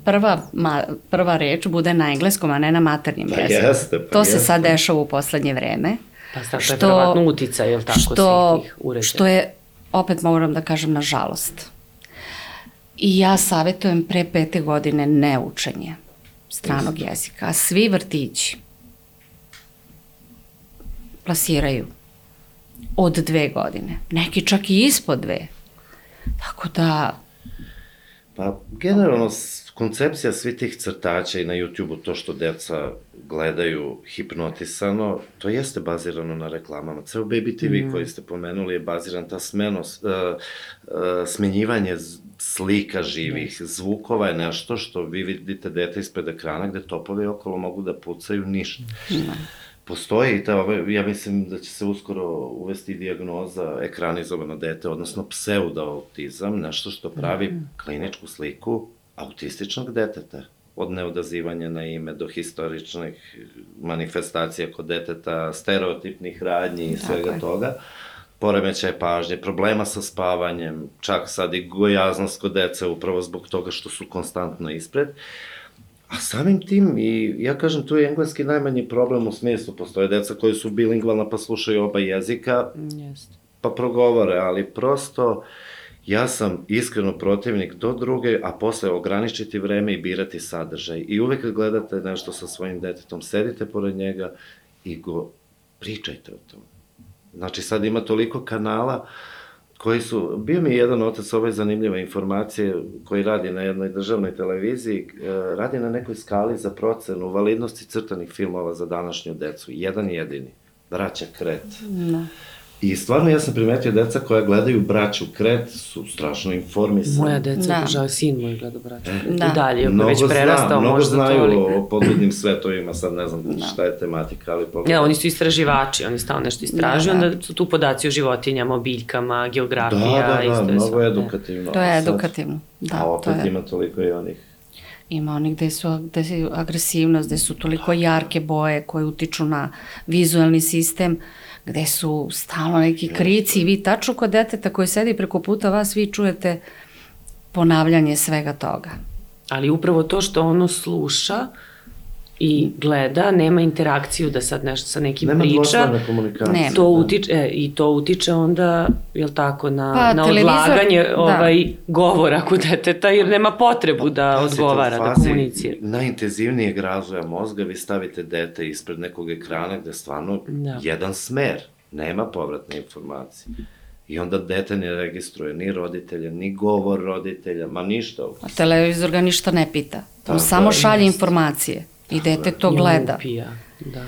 prva, ma, prva reč bude na engleskom, a ne na maternjem pa jeziku. Jeste, pa to jeste. se sad dešava u poslednje vreme. Pa sad to je verovatno utica, je li tako, što, svih tih uređaja? Što je opet moram da kažem nažalost. I ja savjetujem pre pete godine neučenje stranog jezika. A svi vrtići plasiraju od dve godine. Neki čak i ispod dve. Tako da... Pa, generalno, koncepcija svih tih crtača i na YouTube-u, to što deca gledaju hipnotisano, to jeste bazirano na reklamama. Ceo Baby TV mm. koji ste pomenuli je baziran ta smenost, uh, uh, smenjivanje slika živih, zvukova je nešto što vi vidite dete ispred ekrana gde topovi okolo mogu da pucaju ništa. Mm. Postoji i ta, ja mislim da će se uskoro uvesti diagnoza ekranizovano dete, odnosno pseudoautizam, nešto što pravi mm. kliničku sliku autističnog deteta od neodazivanja na ime do historičnih manifestacija kod deteta, stereotipnih radnji i svega Tako toga, poremećaj pažnje, problema sa spavanjem, čak sad i gojaznost kod dece upravo zbog toga što su konstantno ispred. A samim tim, i ja kažem, tu je engleski najmanji problem u smislu, postoje deca koji su bilingvalna pa slušaju oba jezika, yes. pa progovore, ali prosto uh, Ja sam iskreno protivnik do druge, a posle ograničiti vreme i birati sadržaj. I uvek kad gledate nešto sa svojim detetom, sedite pored njega i go pričajte o tom. Znači sad ima toliko kanala koji su, bio mi jedan otac ove zanimljive informacije koji radi na jednoj državnoj televiziji, e, radi na nekoj skali za procenu validnosti crtanih filmova za današnju decu. Jedan jedini. Braća Kret. Da. I stvarno ja sam primetio deca koja gledaju braću Kret su strašno informisani. Moja deca da. obožava, sin moj gleda braću. Da. I dalje, mnogo već prerastao zna, mnogo možda znaju toliko. o podvodnim svetovima, sad ne znam da. šta je tematika, ali pogledaj. Ja, oni su istraživači, oni stalno nešto istražuju, da, da. onda su tu podaci o životinjama, o biljkama, geografija. Da, da, da, isto mnogo je edukativno. To je edukativno, da. A opet to je. ima toliko i onih Ima onih gde su, gde su agresivnost, gde su toliko jarke boje koje utiču na vizualni sistem, gde su stalno neki krici i vi tačno kod deteta koji sedi preko puta vas, vi čujete ponavljanje svega toga. Ali upravo to što ono sluša, i gleda, nema interakciju da sad nešto sa nekim nema priča. Nema komunikacije. Nema. To utiče, e, I to utiče onda, jel tako, na, pa, na odlaganje da. ovaj, govora kod deteta, jer nema potrebu da pa, odgovara, da komunicira. Najintenzivnijeg razvoja mozga vi stavite dete ispred nekog ekrana gde stvarno da. jedan smer, nema povratne informacije. I onda dete ne registruje ni roditelja, ni govor roditelja, ma ništa. A televizor ga ništa ne pita. On samo šalje informacije. I dete to gleda. Upija, da.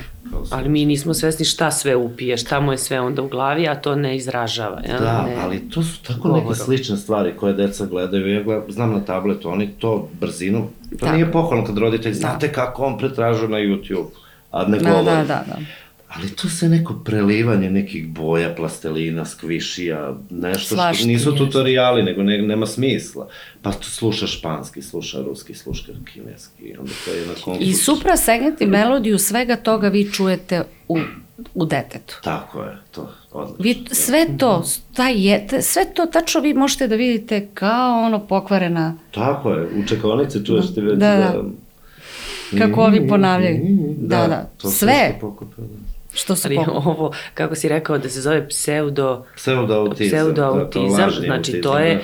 Ali mi nismo svesni šta sve upije, šta mu je sve onda u glavi, a to ne izražava. Ja? Da, ne, ali to su tako govorom. neke slične stvari koje deca gledaju. Ja gledam, znam na tabletu, oni to brzinom, to da. nije pohvalno kad roditelj, da. znate kako on pretražuje na YouTube, a ne da, govori. Da, da, da. Ali to se neko prelivanje nekih boja, plastelina, skvišija, nešto Slaški, što nisu tutoriali, nego ne, nema smisla. Pa tu sluša španski, sluša ruski, sluša kineski, onda to je na. I suprasegment i melodiju svega toga vi čujete u, u detetu. Tako je, to odlično. Vi sve to, taj je, sve to tačno vi možete da vidite kao ono pokvarena... Tako je, u čekonici čuješ ti već da... da, da kako oni ponavljaju. Da, da, da. To sve. Što da. Što su Ali ovo, kako si rekao, da se zove pseudo... Pseudoautizam. Pseudoautizam, da, znači autizam, to je... Da.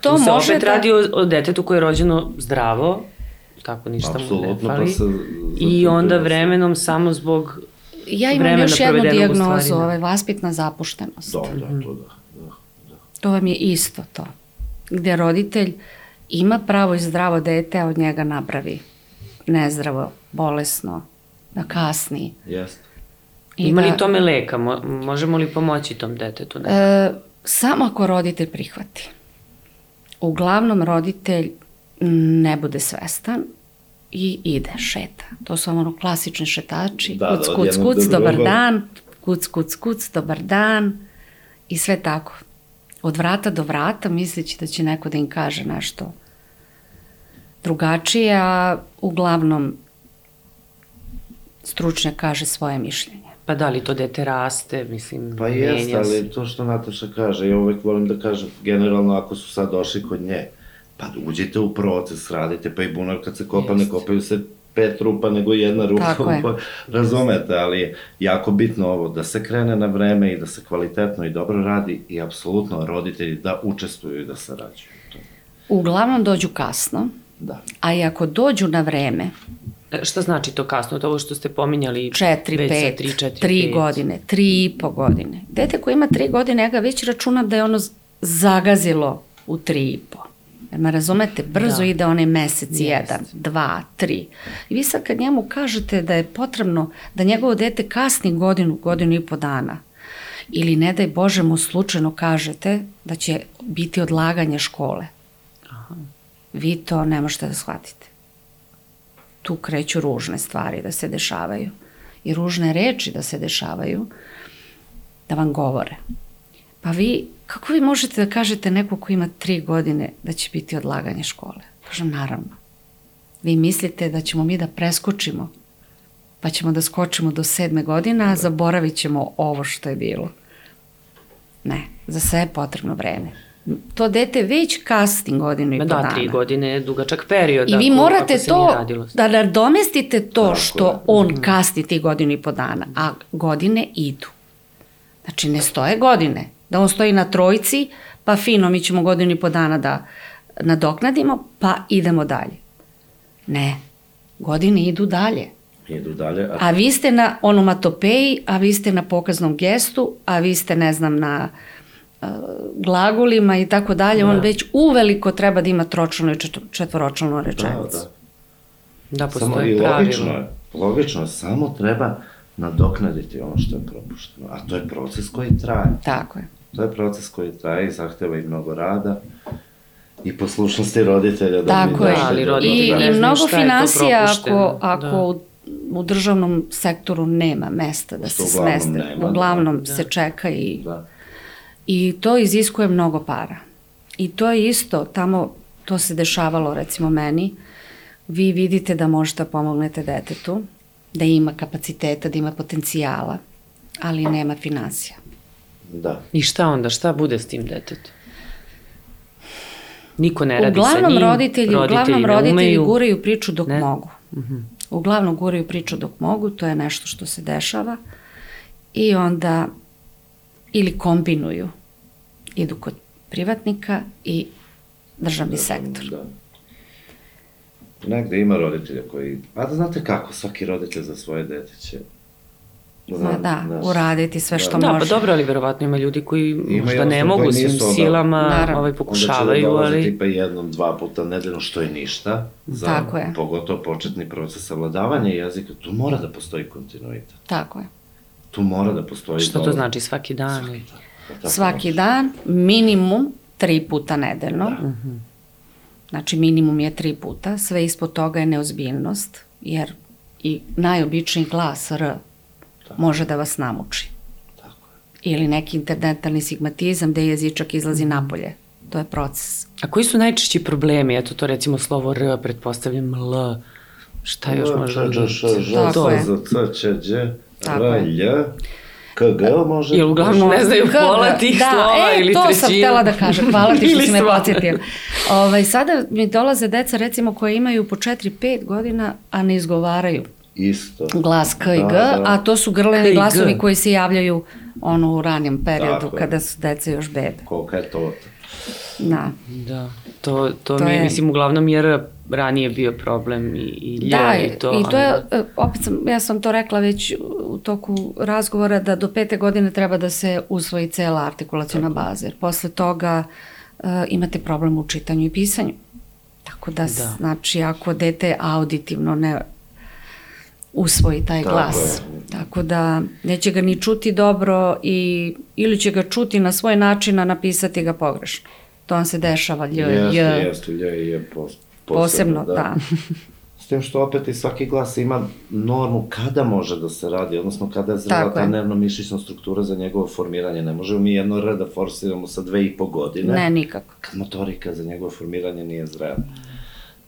To se može opet da... radi o, o detetu koje je rođeno zdravo, tako ništa mu ne fali. Pa se, I onda vremenom samo zbog Ja imam još jednu dijagnozu, ovaj, vaspitna zapuštenost. Da, da, to da, da, da. To vam je isto to. Gde roditelj ima pravo i zdravo dete, a od njega napravi nezdravo, bolesno, da kasni. Jeste. Ima da, li tome leka? Mo, možemo li pomoći tom detetu? E, samo ako roditelj prihvati. Uglavnom roditelj ne bude svestan i ide, šeta. To su ono klasični šetači. Da, kuc, da, kuc, kuc, do dobar dan. Kuc, kuc, kuc, dobar dan. I sve tako. Od vrata do vrata misleći da će neko da im kaže nešto drugačije, a uglavnom stručnjak kaže svoje mišljenje. Pa da li to dete raste, mislim, Pa jeste, ali to što Nataša kaže, ja uvek volim da kažem, generalno ako su sad došli kod nje, pa uđite u proces, radite, pa i bunar kad se kopa, Jest. ne kopaju se pet rupa nego jedna rupa, Tako je. razumete, ali je jako bitno ovo, da se krene na vreme i da se kvalitetno i dobro radi i apsolutno roditelji da učestvuju i da sarađuju. Uglavnom dođu kasno, da. a i ako dođu na vreme, šta znači to kasno? To ovo što ste pominjali? 4, 5, 3, 4, 3 godine, 3 i po godine. Dete koje ima 3 godine, ja ga već računam da je ono zagazilo u 3 i po. Jer me razumete, brzo da. ide onaj mesec, yes. jedan, dva, tri. I vi sad kad njemu kažete da je potrebno da njegovo dete kasni godinu, godinu i po dana, ili ne daj Bože mu slučajno kažete da će biti odlaganje škole, Aha. vi to ne možete da shvatite tu kreću ružne stvari da se dešavaju i ružne reči da se dešavaju, da vam govore. Pa vi, kako vi možete da kažete neko ko ima tri godine da će biti odlaganje škole? Kažem, naravno. Vi mislite da ćemo mi da preskočimo, pa ćemo da skočimo do sedme godina, a zaboravit ćemo ovo što je bilo. Ne, za sve je potrebno vreme to dete već kasni godinu i po da, dana. Da, tri godine je dugačak period. I vi ako, morate ako to, da nadomestite to Tako što je. on mm. kasni ti godinu i po dana, a godine idu. Znači, ne stoje godine. Da on stoji na trojci, pa fino, mi ćemo godinu i po dana da nadoknadimo, pa idemo dalje. Ne, godine idu dalje. Idu dalje. A, a vi ste na onomatopeji, a vi ste na pokaznom gestu, a vi ste, ne znam, na glagolima i tako dalje, da. on već uveliko treba da ima tročlanu i četvoročlanu da, rečenicu. Da, da. Da, postoje samo, i logično je, logično samo treba nadoknaditi ono što je propušteno. A to je proces koji traje. Tako je. To je proces koji traje i zahteva i mnogo rada i poslušnosti roditelja da Tako je. Ali do roditelji I, i mnogo financija ako, propušteno, ako da. u, u državnom sektoru nema mesta da se uglavnom smeste. nema, uglavnom da. se čeka i, Da. I to iziskuje mnogo para. I to je isto, tamo to se dešavalo recimo meni, vi vidite da možete da pomognete detetu, da ima kapaciteta, da ima potencijala, ali nema financija. Da. I šta onda, šta bude s tim detetom? Niko ne radi sa Uglavnom njim, roditelji, uglavnom ne roditelji umeju. guraju priču dok Ne. mogu. Uglavnom guraju priču dok mogu, to je nešto što se dešava. I onda ili kombinuju, idu kod privatnika i državni sektor. Da. Negde ima roditelja koji... A da znate kako, svaki roditelj za svoje dete će... Ma da, znaš, uraditi sve što Da, može. pa dobro, ali verovatno ima ljudi koji Ima možda ne mogu svim nisu onda- silama, Naravno. ovaj, Onda će da pokušavaju, ali... tipa jednom, dva puta nedeljno, što je ništa. Za Tako je. Pogotovo početni proces savladavanja jezika. Tu mora da postoji kontinuitet. Tako je. Tu mora da postoji... Šta to znači svaki dan? Svaki dan. Svaki dan, minimum tri puta nedeljno. Da. Znači minimum je tri puta, sve ispod toga je neozbiljnost, jer i najobičniji glas R može da vas namuči. Tako je. Ili neki interdentalni sigmatizam gde jezičak izlazi napolje. To je proces. A koji su najčešći problemi? Eto to recimo slovo R, pretpostavljam L. Šta još može da Č, Tako je. s, z, c, č, lj, k, g može... Jel uglavnom ne znaju pola da, tih da, slova e, ili to trećinu? sam htela da kažem. Hvala ti što Ili si me podsjetio. Ovaj, sada mi dolaze deca recimo koje imaju po 4-5 godina, a ne izgovaraju Isto. glas K i Da, G, da. a to su grleni glasovi koji se javljaju ono u ranijem periodu Tako je. kada su deca još bebe. Kolika je to? Da. Da, to, to, To mi je, mislim, uglavnom jer ranije bio problem i, i lje Da, i to. i to je, ali- e, opet sam, ja sam to rekla već u toku razgovora da do pete godine treba da se usvoji cela artikulacijona baza, jer posle toga uh, imate problem u čitanju i pisanju. Tako da, Da. znači, ako dete auditivno ne usvoji taj Tako glas. je. Tako da neće ga ni čuti dobro i ili će ga čuti na svoj način, a napisati ga pogrešno. To vam se dešava, lj, Jeste, j, jeste, lj je pos, posebno, da. S tim što opet i svaki glas ima normu kada može da se radi, odnosno kada je zrela ta nervno-mišićna struktura za njegovo formiranje. Ne možemo mi jedno R da forsiramo sa dve i po godine, Ne, nikako. kad motorika za njegovo formiranje nije zrela.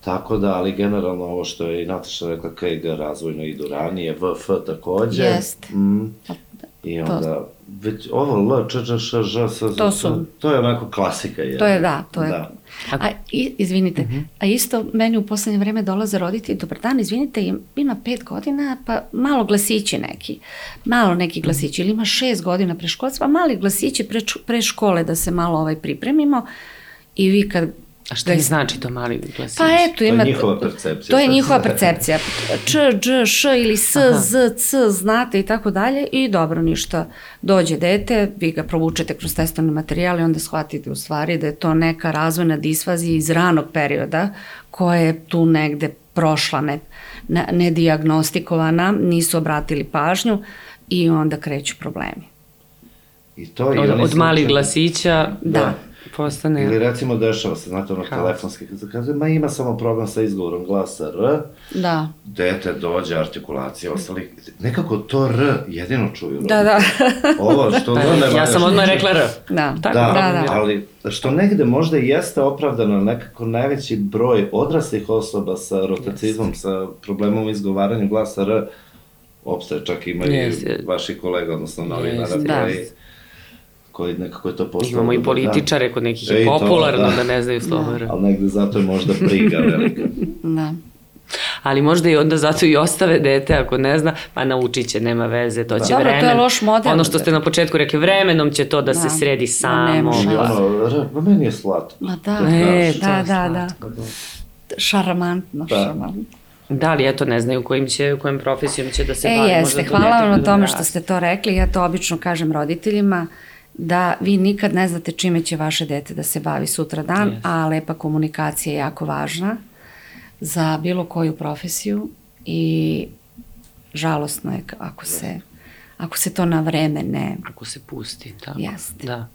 Tako da, ali generalno ovo što je i Nataša rekla, K i G razvojno idu ranije, V, F takođe. Jeste. Mm. I onda, već ovo L, Č, Č, Š, Ž, S, Z, To su- to je onako klasika. Jedna. To je da, to je. Da. A, i, izvinite, a isto meni u poslednje vreme dolaze roditelji, dobar dan, izvinite, im- ima pet godina, pa malo glasići neki, malo neki glasići, ili ima šest godina preškolstva, mali glasići pre, pre škole da se malo ovaj pripremimo i vi kad A šta je znači to mali glasić? Pa eto, To je ima... njihova percepcija. To je njihova percepcija. Č, dž, š ili s, Aha. z, c, znate i tako dalje i dobro, ništa. Dođe dete, vi ga provučete kroz testovni materijal i onda shvatite u stvari da je to neka razvojna disfazija iz ranog perioda koja je tu negde prošla, ne, ne, nediagnostikovana, nisu obratili pažnju i onda kreću problemi. I to Od, od malih učeni. glasića Da. Postane... Ili recimo dešava se, znate, ono Haos. telefonski, kaže, ma ima samo problem sa izgovorom glasa R, Da, dete dođe, artikulacija, ostali, nekako to R jedino čuju. da, da, Ovo što Pa, R ne ja sam odmah rekla R. da. Tako, Da, Da, da. ali što negde možda i jeste opravdano nekako najveći broj odraslih osoba sa rotacizmom, sa problemom izgovaranja glasa R, opstaje čak ima i Jeste. vaših kolega, odnosno novinara Jeste. Da. Koji, nekako je to postalo. Imamo i političare, kod nekih E, je i to, popularno da. da ne znaju slovo R. Ali negde zato je možda briga velika. da. Ali možda i onda zato i ostave dete ako ne zna, pa naučit će, nema veze, to će Dobro, to je vremen. loš model. Ono što ste na početku rekli, vremenom će to da, se Da. sredi Da, samo. nema I šanse. ono, pa meni je slatko. Ma da, E, da, je da, da. slatko, Šarmantno, Da. šarmantno. Da li, eto, ne znaju kojim će, kojom profesijom će da se E, bavi. jeste, možda to hvala vam na tome što ste to rekli. Ja to obično kažem roditeljima da vi nikad ne znate čime će vaše dete da se bavi sutra dan, Jeste. a lepa komunikacija je jako važna za bilo koju profesiju i žalosno je ako se, ako se to na vreme ne... Ako se pusti, tako. Jeste. Da.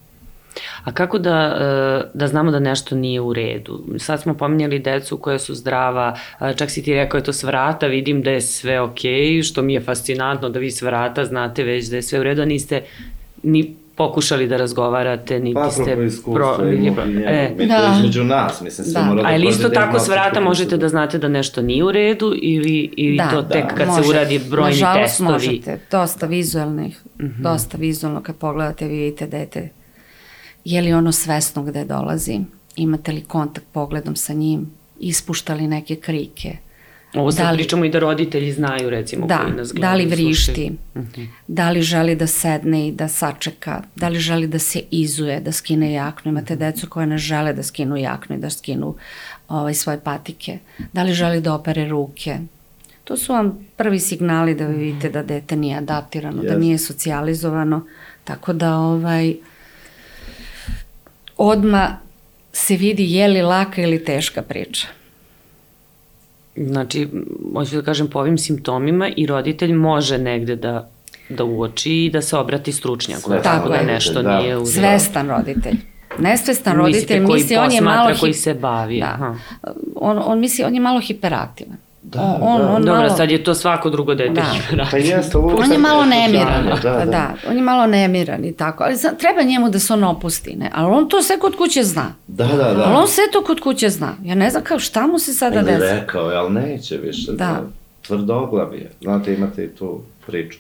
A kako da, e, da znamo da nešto nije u redu? Sad smo pominjali decu koja su zdrava, čak si ti rekao je to s vrata, vidim da je sve okej, okay, što mi je fascinantno da vi s vrata znate već da je sve u redu, a niste ni pokušali da razgovarate, niti pa, ste... Pro, i pro, e, mi da. između nas, mislim, sve da. mora da... A ili isto tako s vrata možete da znate da nešto nije u redu ili, ili da, to da. tek kad može. se uradi brojni Nažalost, testovi? Nažalost možete, dosta vizualnih, mm -hmm. dosta vizualno kad pogledate vidite dete je li ono svesno gde dolazi, imate li kontakt pogledom sa njim, ispuštali neke krike, Ovo sad da li, pričamo i da roditelji znaju recimo da, koji nas gledaju. Da li vrišti, uh mhm. -huh. da li želi da sedne i da sačeka, da li želi da se izuje, da skine jaknu. Imate decu koje ne žele da skinu jaknu i da skinu ovaj, svoje patike. Da li želi da opere ruke. To su vam prvi signali da vi vidite da dete nije adaptirano, yes. da nije socijalizovano. Tako da ovaj, odma se vidi je li laka ili teška priča. Znači, hoću da kažem, po ovim simptomima i roditelj može negde da da uoči i da se obrati stručnjaku. Tako da je. nešto da. nije u Svestan roditelj. Nesvestan roditelj misli on je malo... koji se bavi. Da. On, on misli on je malo hiperaktivan. Da, on, da. on Dobro, malo... sad je to svako drugo dete. Da. Pa jeste, ovo on je malo nemiran. Da, da. da, on je malo nemiran i tako. Ali treba njemu da se on opusti, ne? Ali on to sve kod kuće zna. Da, da, da. Ali on sve to kod kuće zna. Ja ne znam kao šta mu se sada desi. Ili rekao je, ali neće više. Da. Tvrdoglav je. Znate, imate i tu priču.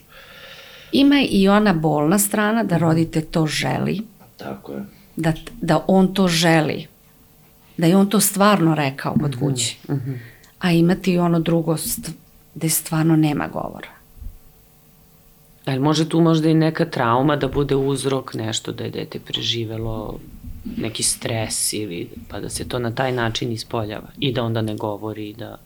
Ima i ona bolna strana da rodite to želi. Tako je. Da, da on to želi. Da je on to stvarno rekao kod mhm, kuće. Mm -hmm a imati i ono drugo gde stvarno nema govora. Ali može tu možda i neka trauma da bude uzrok nešto da je dete preživelo neki stres ili pa da se to na taj način ispoljava i da onda ne govori da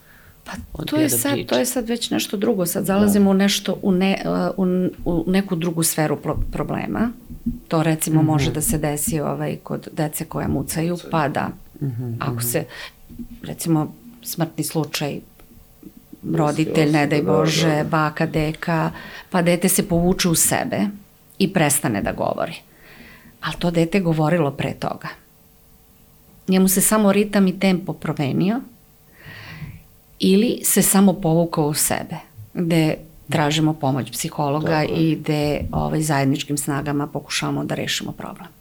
Pa to je, da sad, to je sad već nešto drugo. Sad zalazimo da. u nešto, u, ne, u, u neku drugu sferu pro, problema. To recimo mm -hmm. može da se desi ovaj, kod dece koje mucaju, pa da, mm -hmm. ako se, recimo, smrtni slučaj roditelj, ne daj da, Bože, da, da. baka, deka, pa dete se povuče u sebe i prestane da govori. Ali to dete govorilo pre toga. Njemu se samo ritam i tempo promenio ili se samo povukao u sebe, gde tražimo pomoć psihologa i gde ovaj, zajedničkim snagama pokušavamo da rešimo problem.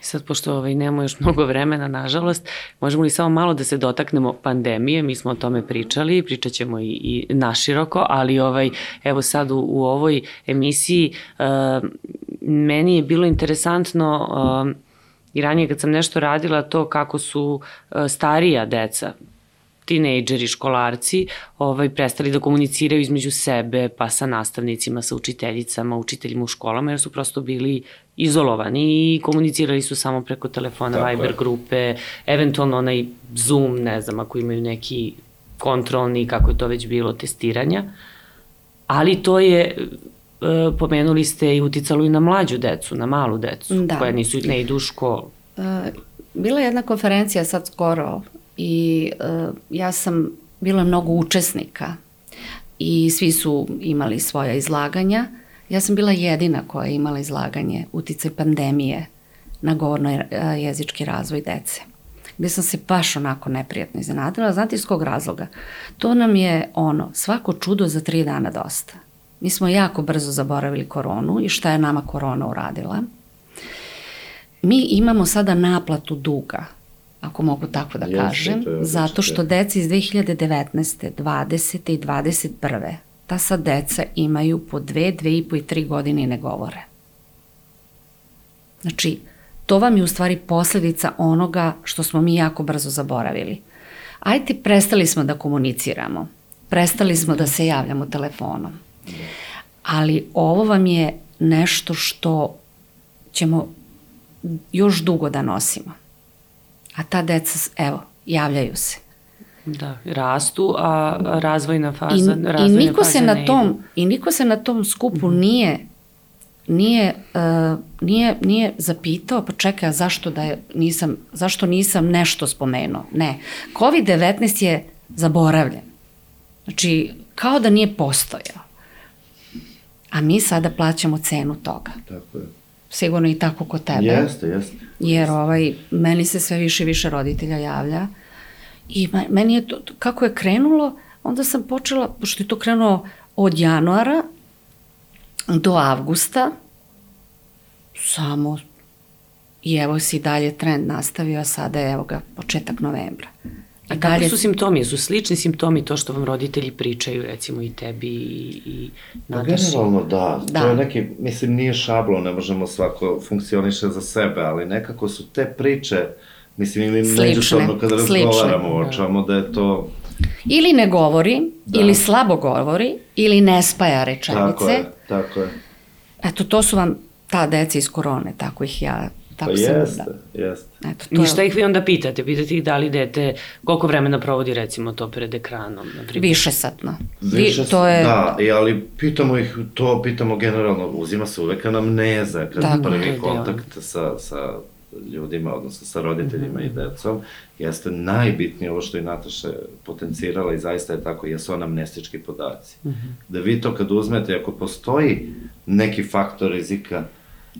Sad, pošto ovaj, nemamo još mnogo vremena, nažalost, možemo li samo malo da se dotaknemo pandemije, mi smo o tome pričali, pričat ćemo i, i naširoko, ali ovaj, evo sad u, u ovoj emisiji uh, meni je bilo interesantno uh, i ranije kad sam nešto radila to kako su uh, starija deca tinejdžeri, školarci, ovaj, prestali da komuniciraju između sebe, pa sa nastavnicima, sa učiteljicama, učiteljima u školama, jer su prosto bili izolovani i komunicirali su samo preko telefona, Tako Viber je. grupe, eventualno onaj Zoom, ne znam, ako imaju neki kontrolni, kako je to već bilo, testiranja. Ali to je, e, pomenuli ste i uticalo i na mlađu decu, na malu decu, da. koja nisu, ne idu u školu. E, bila je jedna konferencija sad skoro i e, ja sam, bilo je mnogo učesnika i svi su imali svoja izlaganja Ja sam bila jedina koja je imala izlaganje uticaj pandemije na govorno e, jezički razvoj dece gde sam se baš onako neprijatno iznenadila. Znate iz kog razloga? To nam je ono, svako čudo za tri dana dosta. Mi smo jako brzo zaboravili koronu i šta je nama korona uradila. Mi imamo sada naplatu duga, ako mogu tako da kažem, zato što deca iz 2019. 20. i 21 ta sad deca imaju po dve, dve i po i tri godine i ne govore. Znači, to vam je u stvari posledica onoga što smo mi jako brzo zaboravili. Ajde, prestali smo da komuniciramo, prestali smo da se javljamo telefonom, ali ovo vam je nešto što ćemo još dugo da nosimo. A ta deca, evo, javljaju se. Da, rastu, a razvojna faza, I, razvojna i niko faza se na tom, ide. I niko se na tom skupu mm -hmm. nije nije, uh, nije, nije zapitao, pa čekaj, a zašto, da je, nisam, zašto nisam nešto spomenuo? Ne. COVID-19 je zaboravljen. Znači, kao da nije postojao. A mi sada plaćamo cenu toga. Tako je. Sigurno i tako kod tebe. Jeste, jeste. Jer ovaj, meni se sve više i više roditelja javlja. I meni je to, kako je krenulo, onda sam počela, pošto je to krenulo od januara do avgusta, samo i evo si dalje trend nastavio, a sada je evo ga početak novembra. A kako dalje... su simptomi? Su slični simptomi to što vam roditelji pričaju, recimo i tebi i, i pa Nataši? Generalno da. da. To je neki, mislim, nije šablon, ne možemo svako funkcioniše za sebe, ali nekako su te priče, mislim, ili međusobno kada razgovaramo, očamo da je to... Ili ne govori, da. ili slabo govori, ili ne spaja rečenice. Tako je, tako je. Eto, to su vam ta deca iz korone, tako ih ja Tako pa jeste, da. jeste. Eto, to I šta ih vi onda pitate? Pitate ih da li dete, koliko vremena provodi recimo to pred ekranom? Na primjer? Višesatno. Više, Vi, to je... Da, i, ali pitamo ih, to pitamo generalno, uzima se uvek anamneza, kad Tako, prvi kontakt sa, sa ljudima, odnosno sa roditeljima mm -hmm. i decom, jeste najbitnije ovo što je Nataša potencirala i zaista je tako, jesu anamnestički podaci. Mm -hmm. Da vi to kad uzmete, ako postoji neki faktor rizika,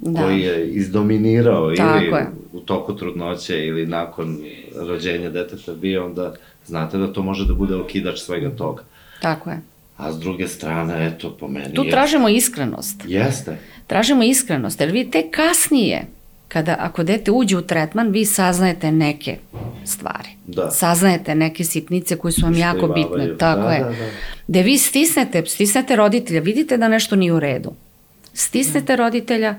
da. koji je izdominirao Tako ili je. u toku trudnoće ili nakon rođenja deteta bio, onda znate da to može da bude okidač svega toga. Tako je. A s druge strane, eto, po meni... Tu tražimo iskrenost. Jeste. Tražimo iskrenost, jer vi tek kasnije, kada, ako dete uđe u tretman, vi saznajete neke stvari. Da. Saznajete neke sitnice koje su vam Što jako bitne. Tako da, je. Da, da. Da vi stisnete, stisnete roditelja, vidite da nešto nije u redu. Stisnete mm. roditelja,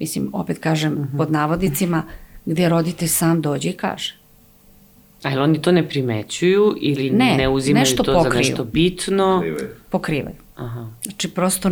mislim, opet kažem, uh mhm. -huh. pod navodicima, gde roditelj sam dođe i kaže. A ili oni to ne primećuju ili ne, ne uzimaju to pokriju. za nešto bitno? Pokrivaju. Pokrivaju. Aha. Znači, prosto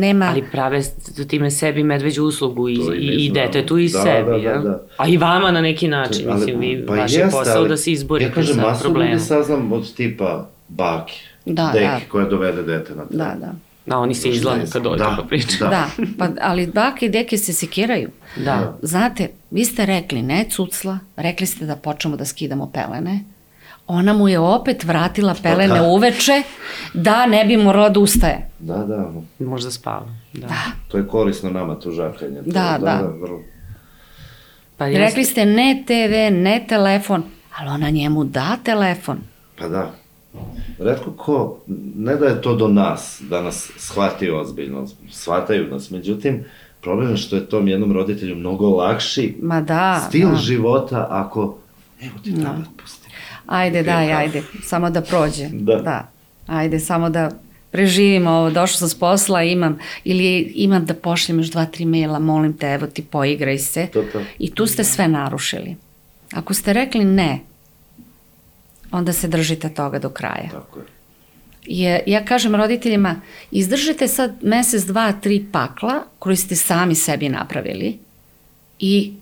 nema... Ali prave time sebi medveđu uslugu i, i, i detetu i da, sebi, da, da, da. A i vama na neki način, ali, mislim, vi, pa vaš je posao da se izborite ja kažem, sa problemom. Ja kažem, masu ljudi saznam od tipa bake, da, deke da. koja dovede dete na teren. Da, da. Da, oni se izlanu kad dođu da, pa pričaju. Da. da, pa, ali bake i deke se sekiraju. Da. Znate, vi ste rekli ne cucla, rekli ste da počnemo da skidamo pelene, ona mu je opet vratila pelene da. uveče da ne bi morala da ustaje. Da, da. Možda spava. Da. da. To je korisno nama, to žakanje. To, da, da. da. vrlo. Pa jeste... Rekli ste ne TV, ne telefon, ali ona njemu da telefon. Pa da. Redko ko, ne da je to do nas, da nas shvati ozbiljno, shvataju nas, međutim, problem je što je tom jednom roditelju mnogo lakši Ma da, stil da. života ako, evo ti da. tablet pusti. Ajde, daj, ajde, samo da prođe. Da. da. Ajde, samo da preživimo ovo, došla sam s posla, imam, ili imam da pošljem još dva, tri maila, molim te, evo ti poigraj se. To, to. I tu ste sve narušili. Ako ste rekli ne, onda se držite toga do kraja. Tako je. Je, ja kažem roditeljima, izdržite sad mesec, dva, tri pakla koji ste sami sebi napravili i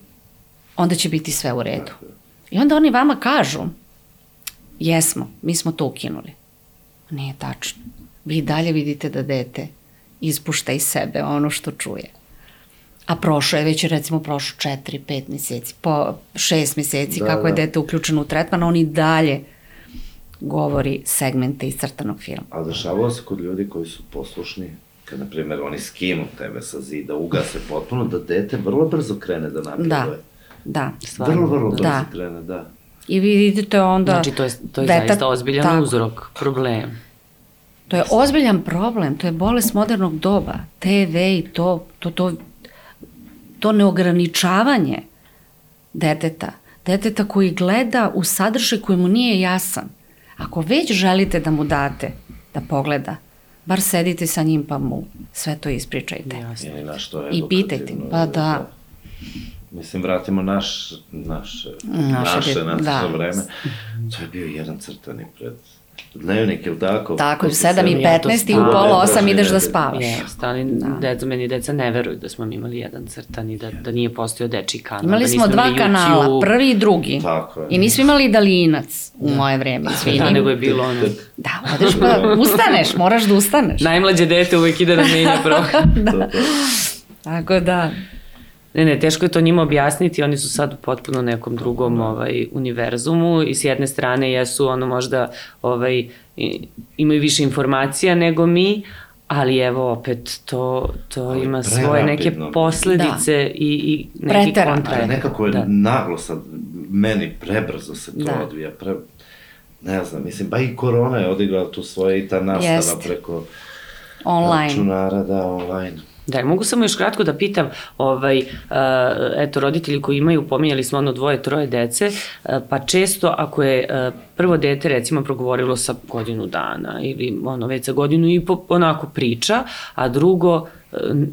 onda će biti sve u redu. I onda oni vama kažu, jesmo, mi smo to ukinuli. Nije tačno. Vi dalje vidite da dete ispušta iz sebe ono što čuje. A prošlo je već recimo prošlo 4, 5 meseci, po 6 meseci da, kako je da. dete uključeno u tretman, oni dalje govori segmente iz crtanog filma. A dešavalo se kod ljudi koji su poslušni, kad, na primjer, oni skinu tebe sa zida, ugase potpuno, da dete vrlo brzo krene da napreduje. Da, da. Stvarno, vrlo, vrlo brzo da. krene, da. I vi vidite onda... Znači, to je, to je deta, zaista ozbiljan tako, uzrok, problem. To je ozbiljan problem, to je bolest modernog doba. TV i to, to, to, to neograničavanje deteta, deteta koji gleda u sadržaj koji mu nije jasan. Ako već želite da mu date da pogleda, bar sedite sa njim pa mu sve to ispričajte. Jasno. Ili našto I pitajte. Pa da. da. Mislim, vratimo naš, naš, naše, naše, naše da. vreme. To je bio jedan crtani pred Dnevnik, ili tako? Tako, u 7 i 15 i u pola 8 ideš da spavaš. Jeste, ali da. deca, meni deca ne veruju da smo imali jedan crtan i da, da nije postojao dečiji kanal. Imali da smo dva YouTube. kanala, prvi i drugi. Tako je. I nismo imali dalinac u da. moje vreme, izvini. Da, nego je bilo ono... Da, odeš pa ustaneš, moraš da ustaneš. Najmlađe dete uvek ide da menja program. da. Tako da, Ne, ne, teško je to njima objasniti, oni su sad u potpuno nekom drugom da. ovaj, univerzumu i s jedne strane jesu ono možda ovaj, imaju više informacija nego mi, ali evo opet to, to ali ima svoje neke posledice da. i, i neki Preterano. kontra. Ali nekako je da. naglo sad, meni prebrzo se to da. odvija. Pre, ne znam, mislim, ba i korona je odigrala tu svoje i ta nastava Jest. preko online. računara, da, online. Da, mogu samo još kratko da pitam, ovaj, uh, eto, roditelji koji imaju, pominjali smo ono dvoje, troje dece, uh, pa često ako je uh, prvo dete recimo progovorilo sa godinu dana ili ono već za godinu i po, onako priča, a drugo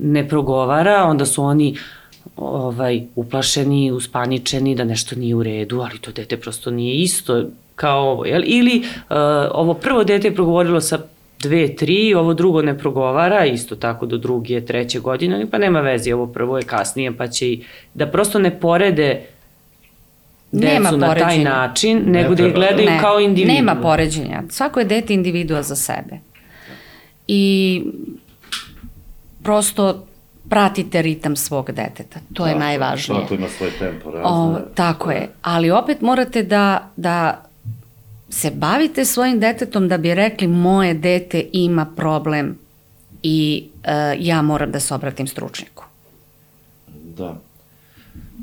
ne progovara, onda su oni ovaj, uplašeni, uspaničeni da nešto nije u redu, ali to dete prosto nije isto kao ovo, jel? Ili uh, ovo prvo dete je progovorilo sa dve, tri, ovo drugo ne progovara, isto tako do druge, treće godine, pa nema veze, ovo prvo je kasnije, pa će i da prosto ne porede decu nema na taj način, nego ne da ih gledaju ne, kao individu. Nema poređenja. Svako je dete individua za sebe. I prosto pratite ritam svog deteta. To tako, je najvažnije. Svako ima svoj tempo. Razne. O, tako je. Ali opet morate da, da se bavite svojim detetom da bi rekli moje dete ima problem i uh, ja moram da se obratim stručnjaku. Da.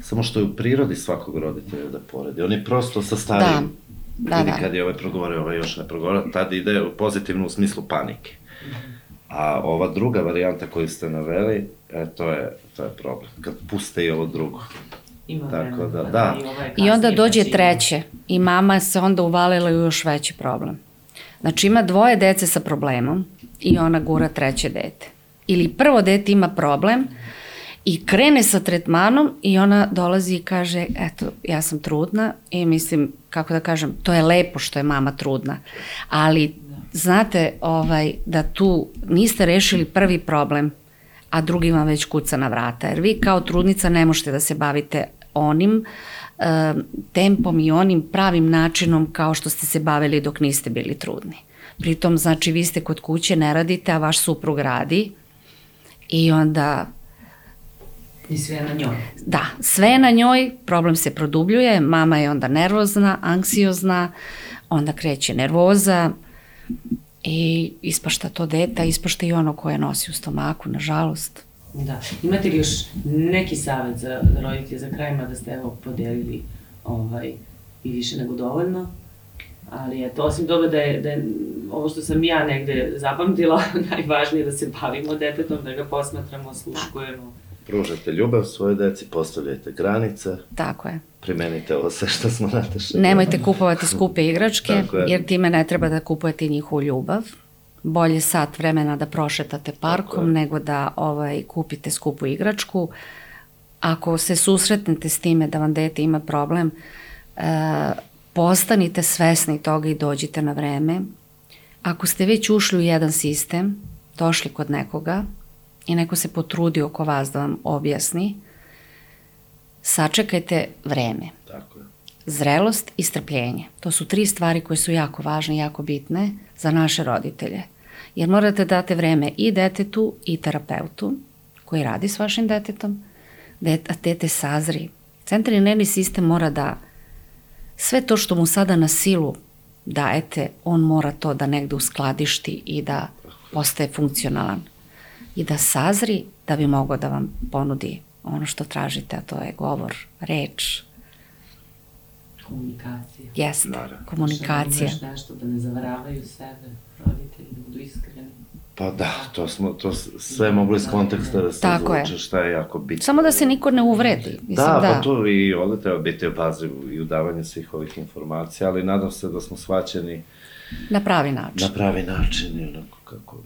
Samo što je u prirodi svakog roditelja da poredi. Oni prosto sa starijim, da. Da, da. kad je ovaj progovorio, ovaj još ne progovorio, tad ide u pozitivnu u smislu panike. A ova druga varijanta koju ste naveli, e, to je, to je problem. Kad puste i ovo drugo. Ima Tako da, da. da. I, I onda dođe treće i mama se onda uvalila u još veći problem. Znači ima dvoje dece sa problemom i ona gura treće dete. Ili prvo dete ima problem i krene sa tretmanom i ona dolazi i kaže, eto, ja sam trudna i mislim, kako da kažem, to je lepo što je mama trudna, ali znate ovaj, da tu niste rešili prvi problem a drugi vam već kuca na vrata. Jer vi kao trudnica ne možete da se bavite onim uh, tempom i onim pravim načinom kao što ste se bavili dok niste bili trudni. Pritom, znači, vi ste kod kuće, ne radite, a vaš suprug radi i onda I sve na njoj. Da, sve na njoj, problem se produbljuje, mama je onda nervozna, anksiozna, onda kreće nervoza, i ispašta to deta, ispašta i ono koje nosi u stomaku, nažalost. Da. Imate li još neki savjet za, roditelje za krajima da ste evo podelili ovaj, i više nego dovoljno? Ali eto, osim toga da je, da je ovo što sam ja negde zapamtila, najvažnije da se bavimo detetom, da ga posmatramo, sluškujemo. Da Pružate ljubav svoje deci, postavljajte granice. Tako je. Primenite ovo sve što smo natešali. Nemojte kupovati skupe igračke, jer time ne treba da kupujete njihovu ljubav. Bolje sat vremena da prošetate parkom nego da ovaj, kupite skupu igračku. Ako se susretnete s time da vam dete ima problem, e, postanite svesni toga i dođite na vreme. Ako ste već ušli u jedan sistem, došli kod nekoga, i neko se potrudi oko vas da vam objasni, sačekajte vreme. Tako je. Zrelost i strpljenje. To su tri stvari koje su jako važne i jako bitne za naše roditelje. Jer morate da date vreme i detetu i terapeutu koji radi s vašim detetom, da dete sazri. Centralni nervni sistem mora da sve to što mu sada na silu dajete, on mora to da negde uskladišti i da postaje funkcionalan i da sazri da bi mogao da vam ponudi ono što tražite, a to je govor, reč. Komunikacija. Jeste, komunikacija. Što nešto da ne zavaravaju sebe, roditelji, da budu iskreni. Pa da, to smo, to sve mogli iz konteksta da se Tako izvuče, šta je jako bitno. Samo da se niko ne uvredi. Mislim, da, da, pa tu i ovde treba biti obaziv i u davanju svih ovih informacija, ali nadam se da smo shvaćeni na pravi način. Na pravi način, i onako kako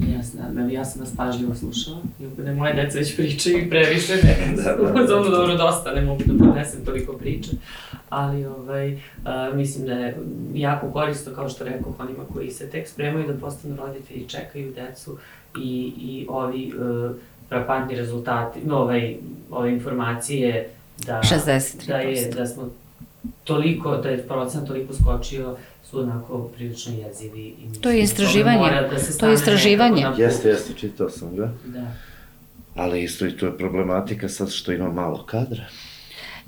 Ja sam, ja sam vas pažljivo slušala, iako da moje deca već pričaju i previše, ne, da, da, da, da. dobro dosta, ne mogu da podnesem toliko priče, ali ovaj, a, mislim da je jako korisno, kao što rekao, onima koji se tek spremaju da postanu roditelji, čekaju decu i, i ovi uh, frapantni rezultati, no, ovaj, ove informacije da, 63%. da, je, da smo toliko, da je procent toliko skočio su onako prilično jezivi. I mislim, to je istraživanje. Da to je istraživanje. Jeste, jeste, čitao sam ga. Da. Ali isto i to je problematika sad što ima malo kadra.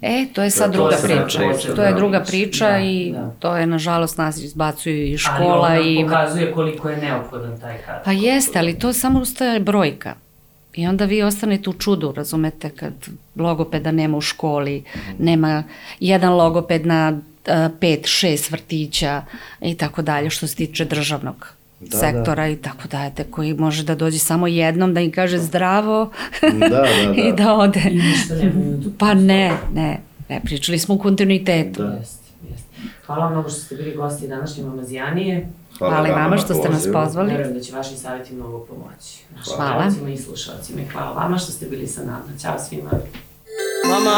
E, to je sad To- druga priča. priča, To je da. druga priča Da, i da. to je, nažalost, nas izbacuju i Ali škola ona i... pokazuje koliko je neophodan taj kadar. Pa jeste, ali to samo ustaje brojka. I onda vi ostanete u čudu, razumete, kad logopeda nema u školi, nema jedan logoped na pet, šest vrtića i tako dalje, što se tiče državnog Da, sektora i tako dalje, koji može da dođe samo jednom da im kaže zdravo Da, da, i da. da ode. Ništa ne budu. Pa ne, ne, ne, pričali smo u kontinuitetu. Da. Jeste. Hvala vam mnogo što ste bili gosti današnje Mamazijanije. Hvala i vama što ste nas pozvali. Verujem da će vaši savjeti mnogo pomoći. Našim Hvala. gledalcima i slušalcima. I hvala vama što ste bili sa nama. Ćao svima. Mama